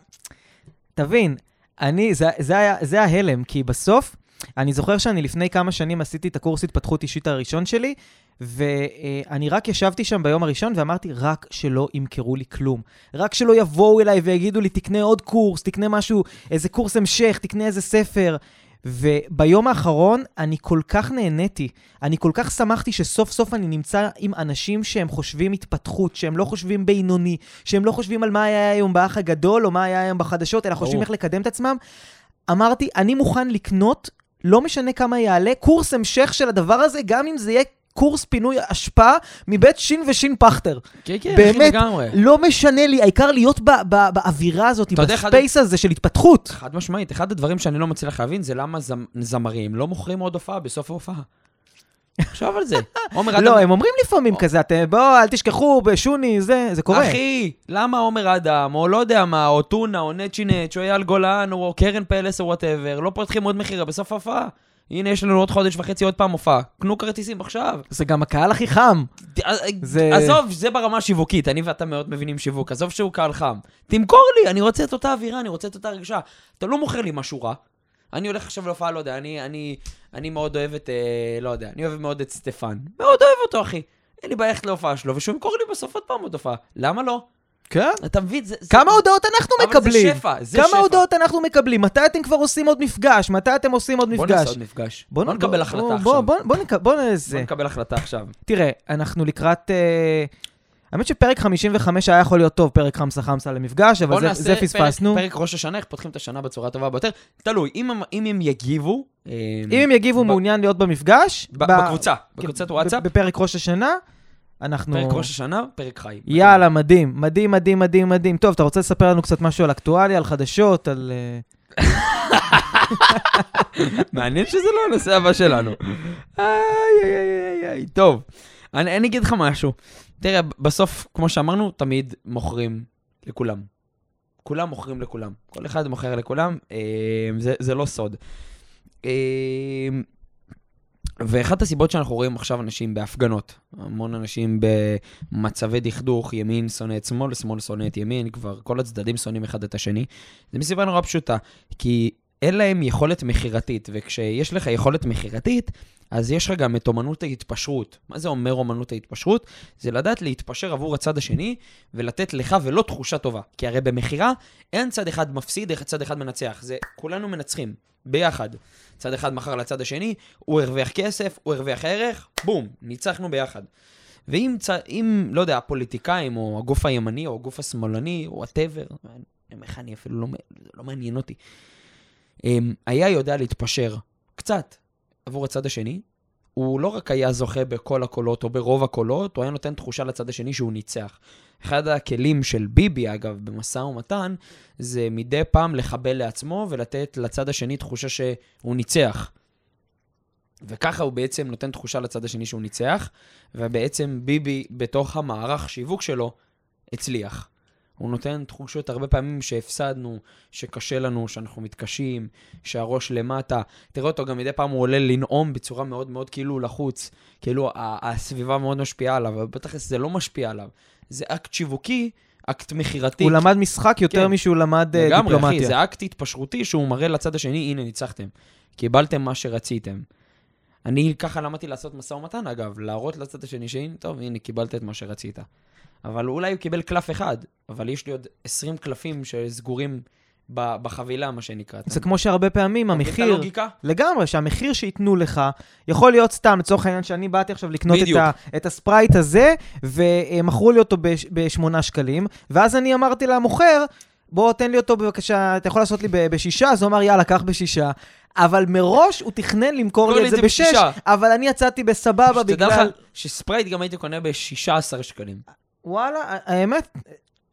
Speaker 1: תבין, אני, זה, זה, היה, זה ההלם, כי בסוף, אני זוכר שאני לפני כמה שנים עשיתי את הקורס התפתחות אישית הראשון שלי, ואני רק ישבתי שם ביום הראשון ואמרתי, רק שלא ימכרו לי כלום. רק שלא יבואו אליי ויגידו לי, תקנה עוד קורס, תקנה משהו, איזה קורס המשך, תקנה איזה ספר. וביום האחרון אני כל כך נהניתי, אני כל כך שמחתי שסוף סוף אני נמצא עם אנשים שהם חושבים התפתחות, שהם לא חושבים בינוני, שהם לא חושבים על מה היה היום באח הגדול או מה היה היום בחדשות, אלא חושבים. איך לקדם את עצמם. אמרתי, אני מוכן לקנות, לא משנה כמה יעלה, קורס המשך של הדבר הזה, גם אם זה יהיה קורס פינוי אשפה מבית שין ושין פכטר.
Speaker 2: כן, כן,
Speaker 1: באמת,
Speaker 2: לגמרי.
Speaker 1: לא משנה לי, העיקר להיות ב- ב- באווירה הזאת,
Speaker 2: אתה יודע, אחד-
Speaker 1: ב space הזה של התפתחות.
Speaker 2: חד משמעית, אחד הדברים שאני לא מצליח להבין זה למה זמ- זמרים לא מוכרים עוד הופעה בסוף ההופעה. תחשוב על זה. עומר אדם...
Speaker 1: לא, הם אומרים לפעמים כזה, אתם, בואו, אל תשכחו, בשוני, זה, זה קורה.
Speaker 2: אחי, למה עומר אדם, או לא יודע מה, או טונה, או נצ'ינץ', או אייל גולן, או קרן פלס, או whatever, לא פותחים עוד מכירה בסוף ההופעה? הנה, יש לנו עוד חודש וחצי עוד פעם הופעה. קנו כרטיסים עכשיו.
Speaker 1: זה גם הקהל הכי חם. זה-
Speaker 2: עזוב, זה ברמה השיווקית, אני ואתה מאוד מבינים שיווק, עזוב שהוא קהל חם. תמכור לי, אני רוצה את אותה אווירה, אני רוצה את אותה הרגשה. אתה לא מוכר לי משהו רע. אני הולך עכשיו להופעה, לא יודע, אני, אני, אני מאוד אוהב את, אה, לא יודע, אני אוהב מאוד את סטפן. מאוד אוהב אותו, אחי. אין לי בעיה ללכת להופעה שלו, ושהוא ימכור לי בסוף עוד פעם עוד הופעה. למה לא?
Speaker 1: כן?
Speaker 2: אתה מבין? זה... זה-
Speaker 1: כמה הודעות אנחנו
Speaker 2: אבל
Speaker 1: מקבלים?
Speaker 2: זה שפע, זה
Speaker 1: כמה
Speaker 2: שפע.
Speaker 1: הודעות אנחנו מקבלים? מתי אתם כבר עושים עוד מפגש? מתי אתם עושים עוד
Speaker 2: בוא
Speaker 1: מפגש?
Speaker 2: נעשה עוד מפגש. בוא נקבל החלטה
Speaker 1: בוא-
Speaker 2: עכשיו.
Speaker 1: בוא- בוא- בוא נק- בוא
Speaker 2: בוא
Speaker 1: נעשה.
Speaker 2: נקבל החלטה עכשיו.
Speaker 1: תראה, אנחנו לקראת... אה, האמת שפרק 55 היה יכול להיות טוב, פרק חמסה חמסה למפגש, אבל
Speaker 2: בוא
Speaker 1: זה- זה
Speaker 2: פרק-
Speaker 1: פספסנו.
Speaker 2: פרק ראש השנה, איך פותחים את השנה בצורה הטובה ביותר. תלוי, אם אם הם יגיבו... אה,
Speaker 1: אם הם יגיבו
Speaker 2: ב-
Speaker 1: מעוניין להיות במפגש,
Speaker 2: ב- בקבוצה, בקבוצת
Speaker 1: ב-
Speaker 2: וואטסאפ,
Speaker 1: בפרק ראש השנה, אנחנו...
Speaker 2: פרק ראש השנה, פרק חי.
Speaker 1: יאללה, מדהים, מדהים, מדהים, מדהים, מדהים. טוב, אתה רוצה לספר לנו קצת משהו על אקטואליה, על חדשות, על... אה,
Speaker 2: מעניין שזה לא הנושא הבא שלנו. איי, איי, איי, איי, איי, טוב. אני אני אגיד לך משהו. תראה, בסוף, כמו שאמרנו, תמיד מוכרים לכולם. כולם מוכרים לכולם. כל אחד מוכר לכולם, אה, זה, זה לא סוד. אה, ואחת הסיבות שאנחנו רואים עכשיו אנשים בהפגנות, המון אנשים במצבי דכדוך, ימין שונא את שמאל, שמאל שונא את ימין, כבר כל הצדדים שונאים אחד את השני, זה מסיבה נורא פשוטה, כי אין להם יכולת מכירתית, וכשיש לך יכולת מכירתית, אז יש לך גם את אומנות ההתפשרות. מה זה אומר אומנות ההתפשרות? זה לדעת להתפשר עבור הצד השני ולתת לך ולא תחושה טובה. כי הרי במכירה אין צד אחד מפסיד, איך צד אחד מנצח. זה כולנו מנצחים, ביחד. צד אחד מכר לצד השני, הוא הרוויח כסף, הוא הרוויח ערך, בום, ניצחנו ביחד. ואם, צ... אם, לא יודע, הפוליטיקאים, או הגוף הימני, או הגוף השמאלני, או whatever, איך אני אפילו לא, לא מעניין אותי, אמ, היה יודע להתפשר קצת עבור הצד השני, הוא לא רק היה זוכה בכל הקולות או ברוב הקולות, הוא היה נותן תחושה לצד השני שהוא ניצח. אחד הכלים של ביבי, אגב, במשא ומתן, זה מדי פעם לחבל לעצמו ולתת לצד השני תחושה שהוא ניצח. וככה הוא בעצם נותן תחושה לצד השני שהוא ניצח, ובעצם ביבי, בתוך המערך שיווק שלו, הצליח. הוא נותן תחושות הרבה פעמים שהפסדנו, שקשה לנו, שאנחנו מתקשים, שהראש למטה. תראה אותו, גם מדי פעם הוא עולה לנאום בצורה מאוד מאוד כאילו לחוץ. כאילו הסביבה מאוד משפיעה עליו, אבל בתכלס זה לא משפיע עליו. זה אקט שיווקי, אקט מכירתי.
Speaker 1: הוא למד משחק יותר
Speaker 2: כן.
Speaker 1: משהוא למד אה,
Speaker 2: לגמרי, אחי,
Speaker 1: דיפלומטיה.
Speaker 2: זה אקט התפשרותי שהוא מראה לצד השני, הנה, ניצחתם. קיבלתם מה שרציתם. אני ככה למדתי לעשות משא ומתן, אגב, להראות לצד השני שהנה, טוב, הנה, קיבלת את מה שרצית. אבל אולי הוא קיבל קלף אחד, אבל יש לי עוד 20 קלפים שסגורים בחבילה, מה שנקרא.
Speaker 1: זה כמו שהרבה פעמים
Speaker 2: מבין את
Speaker 1: המחיר,
Speaker 2: הלוגיקה?
Speaker 1: לגמרי, שהמחיר שייתנו לך, יכול להיות סתם, לצורך העניין שאני באתי עכשיו לקנות את. ה, את הספרייט הזה, ומכרו לי אותו בש- בשמונה שקלים, ואז אני אמרתי למוכר, בוא תן לי אותו בבקשה, אתה יכול לעשות לי בשישה, אז הוא אמר, יאללה, קח בשישה. אבל מראש הוא תכנן למכור לי את זה בשש. אבל אני יצאתי בסבבה
Speaker 2: שתדע
Speaker 1: בגלל...
Speaker 2: לך שספרייט גם הייתי קונה ב-16 שקלים.
Speaker 1: וואלה, האמת,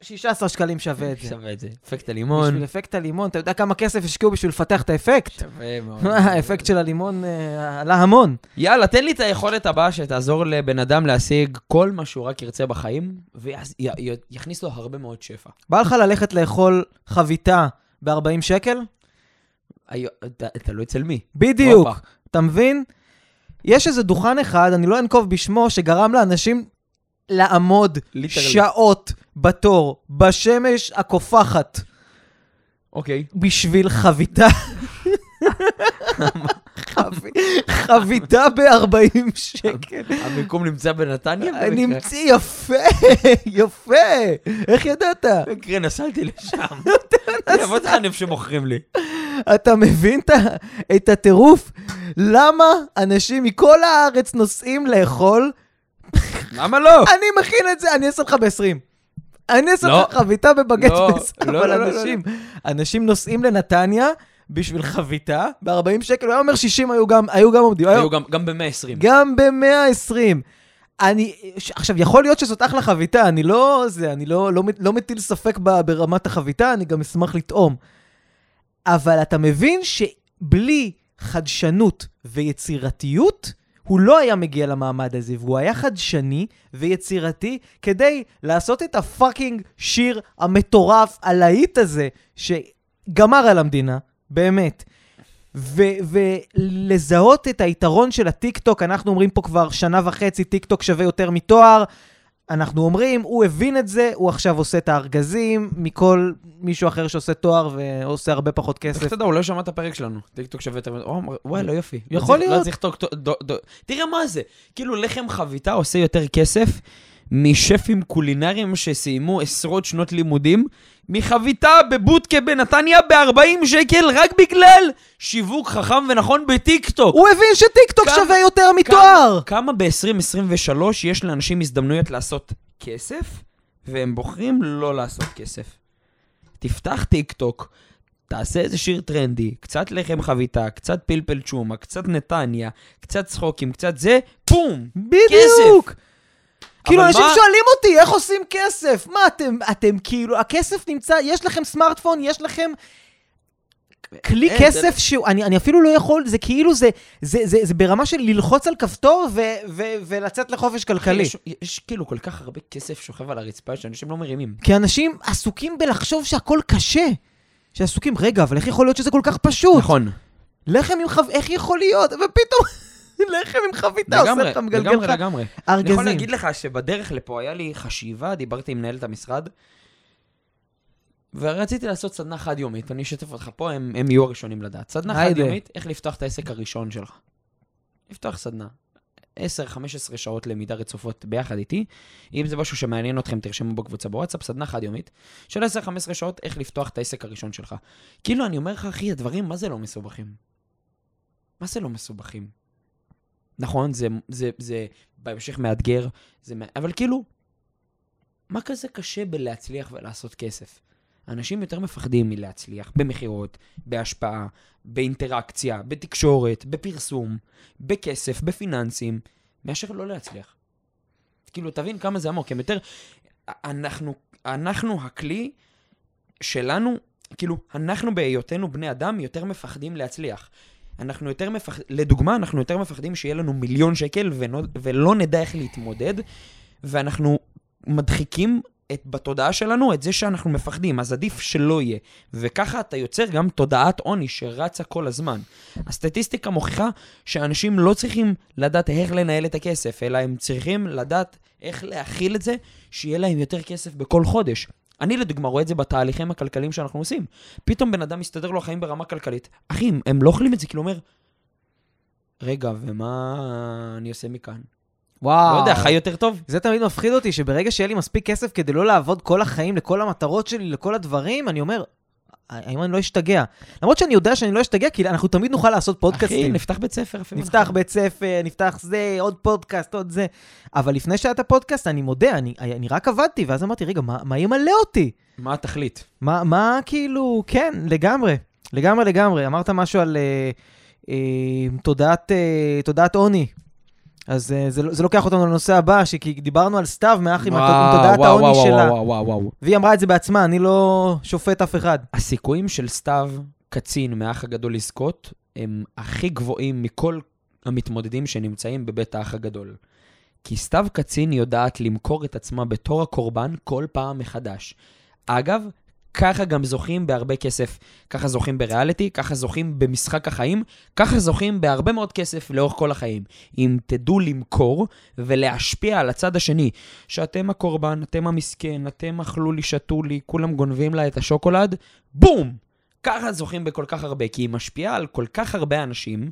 Speaker 1: 16 שקלים שווה את זה.
Speaker 2: שווה את זה. אפקט הלימון.
Speaker 1: בשביל אפקט הלימון, אתה יודע כמה כסף השקיעו בשביל לפתח את האפקט?
Speaker 2: שווה מאוד.
Speaker 1: האפקט של הלימון אה, עלה המון.
Speaker 2: יאללה, תן לי את היכולת הבאה שתעזור לבן אדם להשיג כל מה שהוא רק ירצה בחיים, ויכניס לו הרבה מאוד שפע.
Speaker 1: בא לך ללכת לאכול חביתה ב-40 שקל?
Speaker 2: תלוי אצל מי.
Speaker 1: בדיוק. אתה מבין? יש איזה דוכן אחד, אני לא אנקוב בשמו, שגרם לאנשים לעמוד
Speaker 2: ליטרלי.
Speaker 1: שעות בתור, בשמש הקופחת,
Speaker 2: אוקיי.
Speaker 1: בשביל חביתה. חב- חביתה ב-40 שקל.
Speaker 2: המיקום נמצא בנתניה?
Speaker 1: נמצא יפה, יפה. איך ידעת?
Speaker 2: במקרה נסעתי לשם. אבוא אותך איפה שמוכרים לי.
Speaker 1: אתה מבין את הטירוף? למה אנשים מכל הארץ נוסעים לאכול?
Speaker 2: למה לא?
Speaker 1: אני מכין את זה, אני אעשה לך ב-20. אני אעשה
Speaker 2: לא.
Speaker 1: לך חביתה בבגט
Speaker 2: לא,
Speaker 1: ב-20.
Speaker 2: לא,
Speaker 1: אבל
Speaker 2: לא,
Speaker 1: אנשים, אנשים נוסעים לנתניה בשביל חביתה ב-40 שקל, הוא היה אומר 60 היו גם היו גם עומדים.
Speaker 2: היו גם- גם ב-120.
Speaker 1: גם ב-120. אני, עכשיו, יכול להיות שזאת אחלה חביתה, אני לא זה, אני לא, לא, לא מטיל ספק ב, ברמת החביתה, אני גם אשמח לטעום. אבל אתה מבין שבלי חדשנות ויצירתיות, הוא לא היה מגיע למעמד הזה, והוא היה חדשני ויצירתי כדי לעשות את ה fucking שיר המטורף, הלהיט הזה, שגמר על המדינה, באמת. ו- ולזהות את היתרון של הטיקטוק, אנחנו אומרים פה כבר שנה וחצי, טיקטוק שווה יותר מתואר. אנחנו אומרים, הוא הבין את זה, הוא עכשיו עושה את הארגזים מכל מישהו אחר שעושה תואר ועושה הרבה פחות
Speaker 2: איך
Speaker 1: כסף.
Speaker 2: אתה יודע, הוא לא שמע את הפרק שלנו. טיקטוק שווה יותר... או, אמר, וואלה, יופי.
Speaker 1: יכול
Speaker 2: לא
Speaker 1: להיות.
Speaker 2: לא צריך טוק... טוק- תראה מה זה. כאילו לחם חביתה עושה יותר כסף משפים קולינריים שסיימו עשרות שנות לימודים, מחביתה בבודקה בנתניה ב-40 שקל רק בגלל שיווק חכם ונכון בטיקטוק.
Speaker 1: הוא הבין שטיקטוק
Speaker 2: כמה-
Speaker 1: שווה יותר מתואר!
Speaker 2: כמה ב-2023 יש לאנשים הזדמנויות לעשות כסף, והם בוחרים לא לעשות כסף. תפתח טיקטוק, תעשה איזה שיר טרנדי, קצת לחם חביתה, קצת פלפל צ'ומה, קצת נתניה, קצת צחוקים, קצת זה, בום!
Speaker 1: בדיוק! כאילו, אנשים
Speaker 2: מה-
Speaker 1: שואלים אותי, איך עושים כסף? מה, אתם, אתם כאילו, הכסף נמצא, יש לכם סמארטפון, יש לכם כלי
Speaker 2: אין,
Speaker 1: כסף שהוא, אני, אני אפילו לא יכול, זה כאילו, זה, זה, זה, זה ברמה של ללחוץ על כפתור ו, ו, ולצאת לחופש כלכלי.
Speaker 2: יש, יש כאילו כל כך הרבה כסף שוכב על הרצפה שאנשים לא מרימים.
Speaker 1: כי אנשים עסוקים בלחשוב שהכל קשה. שעסוקים, רגע, אבל איך יכול להיות שזה כל כך פשוט?
Speaker 2: נכון.
Speaker 1: לחם עם חב... איך יכול להיות? ופתאום לחם עם חביתה עושה
Speaker 2: לגמרי,
Speaker 1: לך מגלגל
Speaker 2: לגמרי,
Speaker 1: לך
Speaker 2: לגמרי. אני יכול
Speaker 1: ארגזים.
Speaker 2: להגיד לך שבדרך לפה היה לי חשיבה, דיברתי עם מנהלת המשרד, ורציתי לעשות סדנה חד-יומית, אני אשתף אותך פה, הם, הם יהיו הראשונים לדעת. סדנה. חד-יומית, איך לפתוח את העסק הראשון שלך. לפתוח סדנה. 10-15 שעות למידה רצופות ביחד איתי. אם זה משהו שמעניין אתכם, תרשמו בקבוצה בוואטסאפ, סדנה חד-יומית של 10-15 שעות, איך לפתוח את העסק הראשון שלך. כאילו, אני אומר לך, אחי, הדברים, מה זה לא מסובכים? מה זה לא מסובכים? נכון, זה, זה, זה בהמשך מאתגר, זה, אבל כאילו, מה כזה קשה בלהצליח ולעשות כסף? אנשים יותר מפחדים מלהצליח במכירות, בהשפעה, באינטראקציה, בתקשורת, בפרסום, בכסף, בפיננסים, מאשר לא להצליח. כאילו, תבין כמה זה עמוק, הם יותר... אנחנו, אנחנו הכלי שלנו, כאילו, אנחנו בהיותנו בני אדם יותר מפחדים להצליח. אנחנו יותר מפחדים, לדוגמה, אנחנו יותר מפחדים שיהיה לנו מיליון שקל ונו, ולא נדע איך להתמודד, ואנחנו מדחיקים את, בתודעה שלנו את זה שאנחנו מפחדים, אז עדיף שלא יהיה. וככה אתה יוצר גם תודעת עוני שרצה כל הזמן. הסטטיסטיקה מוכיחה שאנשים לא צריכים לדעת איך לנהל את הכסף, אלא הם צריכים לדעת איך להכיל את זה, שיהיה להם יותר כסף בכל חודש. אני לדוגמה רואה את זה בתהליכים הכלכליים שאנחנו עושים. פתאום בן אדם מסתדר לו החיים ברמה כלכלית. אחי, הם- לא אוכלים את זה, כאילו אומר, רגע, ומה אני עושה מכאן?
Speaker 1: וואו.
Speaker 2: לא יודע, חי יותר טוב?
Speaker 1: זה תמיד מפחיד אותי, שברגע שיהיה לי מספיק כסף כדי לא לעבוד כל החיים לכל המטרות שלי, לכל הדברים, אני אומר, האם אני לא אשתגע? למרות שאני יודע שאני לא אשתגע, כי אנחנו תמיד נוכל לעשות
Speaker 2: אחי,
Speaker 1: פודקאסטים.
Speaker 2: נפתח בית ספר אפילו.
Speaker 1: נפתח בית ספר, נפתח זה, עוד פודקאסט, עוד זה. אבל לפני שהיה את הפודקאסט, אני מודה, אני, אני רק עבדתי, ואז אמרתי, רגע, מה, מה ימלא אותי?
Speaker 2: מה התכלית?
Speaker 1: מה, מה כאילו, כן, לגמרי, לגמרי, לגמרי. אמרת משהו על אה, אה, תודעת, אה, תודעת עוני. אז אה, זה, זה לוקח אותנו לנושא הבא, שכי דיברנו על סתיו מאח עם תודעת העוני שלה.
Speaker 2: וואו, וואו, וואו.
Speaker 1: והיא אמרה את זה בעצמה, אני לא שופט אף אחד.
Speaker 2: הסיכויים של סתיו קצין מהאח הגדול לזכות הם הכי גבוהים מכל המתמודדים שנמצאים בבית האח הגדול. כי סתיו קצין יודעת למכור את עצמה בתור הקורבן כל פעם מחדש. אגב, ככה גם זוכים בהרבה כסף. ככה זוכים בריאליטי, ככה זוכים במשחק החיים, ככה זוכים בהרבה מאוד כסף לאורך כל החיים. אם תדעו למכור ולהשפיע על הצד השני, שאתם הקורבן, אתם המסכן, אתם אכלו לי, שתו לי, כולם גונבים לה את השוקולד, בום! ככה זוכים בכל כך הרבה, כי היא משפיעה על כל כך הרבה אנשים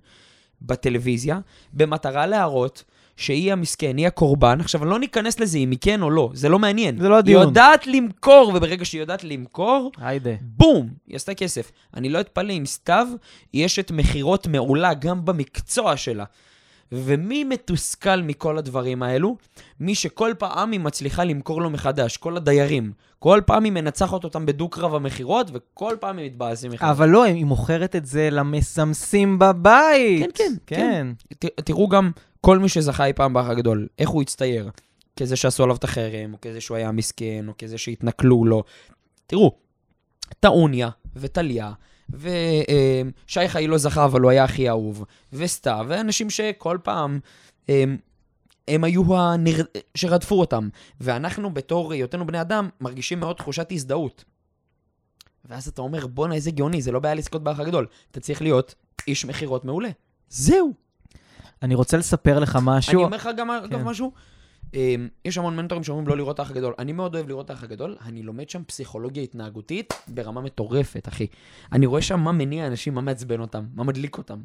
Speaker 2: בטלוויזיה, במטרה להראות שהיא המסכן, היא הקורבן. עכשיו, לא ניכנס לזה אם היא כן או לא, זה לא מעניין.
Speaker 1: זה לא
Speaker 2: היא
Speaker 1: הדיון.
Speaker 2: יודעת למכור, וברגע שהיא יודעת למכור,
Speaker 1: היידה.
Speaker 2: בום, היא עשתה כסף. אני לא אתפלא אם סתיו היא אשת מכירות מעולה גם במקצוע שלה. ומי מתוסכל מכל הדברים האלו? מי שכל פעם היא מצליחה למכור לו מחדש, כל הדיירים. כל פעם היא מנצחת אותם בדו-קרב המכירות, וכל פעם הם מתבאסים מחדש.
Speaker 1: אבל לא, היא מוכרת את זה למסמסים בבית.
Speaker 2: כן, כן,
Speaker 1: כן.
Speaker 2: ת- תראו גם כל מי שזכה אי פעם באח הגדול, איך הוא הצטייר. כזה שעשו עליו את החרם, או כזה שהוא היה מסכן, או כזה שהתנכלו לו. תראו, טעוניה וטליה, ושי חי לא זכה, אבל הוא היה הכי אהוב, וסתיו, ואנשים שכל פעם הם, הם היו הנר... שרדפו אותם. ואנחנו בתור היותנו בני אדם מרגישים מאוד תחושת הזדהות. ואז אתה אומר, בואנה, איזה גאוני, זה לא בעיה לזכות באח הגדול. אתה צריך להיות איש מכירות מעולה. זהו.
Speaker 1: אני רוצה לספר לך משהו.
Speaker 2: אני אומר לך גם,
Speaker 1: כן.
Speaker 2: משהו. אמ, יש המון מנטורים שאומרים לא לראות האח הגדול. אני מאוד אוהב לראות האח הגדול, אני לומד שם פסיכולוגיה התנהגותית ברמה מטורפת, אחי. אני רואה שם מה מניע אנשים, מה מעצבן אותם, מה מדליק אותם,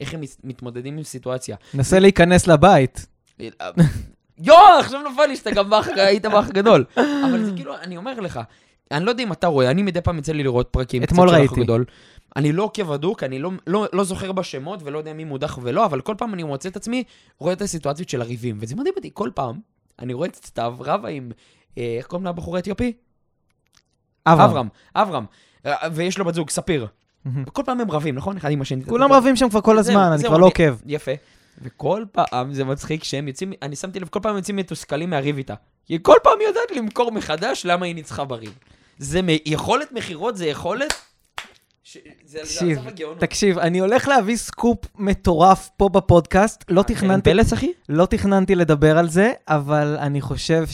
Speaker 2: איך הם מת- מתמודדים עם סיטואציה.
Speaker 1: נסה להיכנס לבית.
Speaker 2: יואו, עכשיו נפל לי שאתה גם באח, היית באח גדול. אבל זה כאילו, אני אומר לך, אני לא יודע אם אתה רואה, אני מדי פעם יוצא לי לראות פרקים
Speaker 1: אתמול ראיתי.
Speaker 2: אני לא עוקב הדוק, אני לא, לא, לא זוכר בשמות ולא יודע מי מודח ולא, אבל כל פעם אני מוצא את עצמי, רואה את הסיטואציות של הריבים, וזה מדהים אותי, כל פעם, אני רואה את סתיו רבה עם, אה, איך קוראים לבחור האתיופי? אברהם, אברהם. אה, ויש לו בת זוג, ספיר. וכל פעם הם רבים, נכון? אחד עם השני.
Speaker 1: כולם רבים שם כבר כל
Speaker 2: זהו,
Speaker 1: הזמן, אני כבר לא עוקב.
Speaker 2: יפה. וכל פעם זה מצחיק שהם יוצאים, אני שמתי לב, כל פעם הם יוצאים מתוסכלים מהריב איתה. כי כל פעם היא יודעת למכור מחדש למה היא ניצחה בריב. זה. יכולת מכירות, זה יכולת... ש... זה,
Speaker 1: תקשיב,
Speaker 2: זה.
Speaker 1: תקשיב, אני הולך להביא סקופ מטורף פה בפודקאסט, לא תכננתי,
Speaker 2: פלס, אחי?
Speaker 1: לא תכננתי לדבר על זה, אבל אני חושב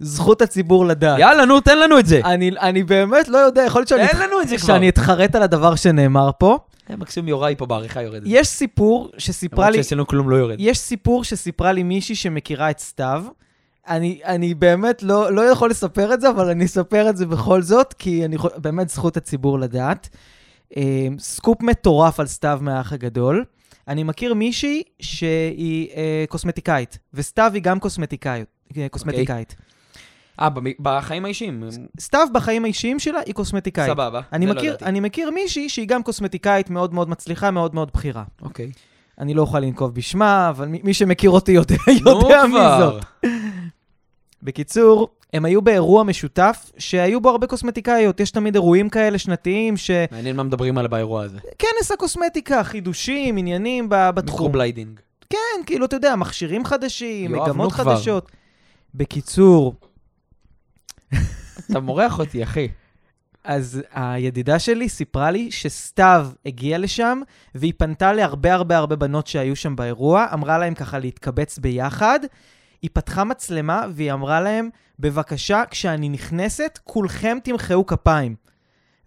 Speaker 1: שזכות הציבור לדעת.
Speaker 2: יאללה, נו, תן לנו את זה.
Speaker 1: אני, אני באמת לא יודע, יכול להיות שאני,
Speaker 2: תן לנו את זה כבר.
Speaker 1: שאני אתחרט על הדבר שנאמר פה.
Speaker 2: אה, מקסימום יוראי פה בעריכה יורדת.
Speaker 1: יש סיפור שסיפרה
Speaker 2: למרות
Speaker 1: לי,
Speaker 2: שעשינו כלום לא יורד.
Speaker 1: יש סיפור שסיפרה לי מישהי שמכירה את סתיו. אני, אני באמת לא, לא יכול לספר את זה, אבל אני אספר את זה בכל זאת, כי אני באמת זכות הציבור לדעת. אה, סקופ מטורף על סתיו מהאח הגדול. אני מכיר מישהי שהיא אה, קוסמטיקאית, וסתיו היא גם קוסמטיקאית. אה, קוסמטיקאית.
Speaker 2: אה, בחיים האישיים.
Speaker 1: סתיו בחיים האישיים שלה היא קוסמטיקאית.
Speaker 2: סבבה.
Speaker 1: אני
Speaker 2: זה לא
Speaker 1: מכיר,
Speaker 2: ידעתי.
Speaker 1: אני מכיר מישהי שהיא גם קוסמטיקאית מאוד מאוד מצליחה, מאוד מאוד בכירה.
Speaker 2: אוקיי.
Speaker 1: אני לא אוכל לנקוב בשמה, אבל מי, מי שמכיר אותי יודע,
Speaker 2: נו
Speaker 1: יודע מי
Speaker 2: כבר.
Speaker 1: זאת. בקיצור, הם היו באירוע משותף שהיו בו הרבה קוסמטיקאיות. יש תמיד אירועים כאלה שנתיים שכנס
Speaker 2: מעניין מה מדברים על באירוע הזה.
Speaker 1: הקוסמטיקה, חידושים, עניינים בתחום.
Speaker 2: microblading.
Speaker 1: כן, כאילו, אתה יודע, מכשירים חדשים,
Speaker 2: יואב,
Speaker 1: מגמות
Speaker 2: כבר.
Speaker 1: חדשות. בקיצור,
Speaker 2: אתה מורח אותי, אחי.
Speaker 1: אז הידידה שלי סיפרה לי שסתיו הגיעה לשם, והיא פנתה להרבה הרבה הרבה בנות שהיו שם באירוע, אמרה להם ככה להתקבץ ביחד. היא פתחה מצלמה והיא אמרה להם, בבקשה, כשאני נכנסת, כולכם תמחאו כפיים.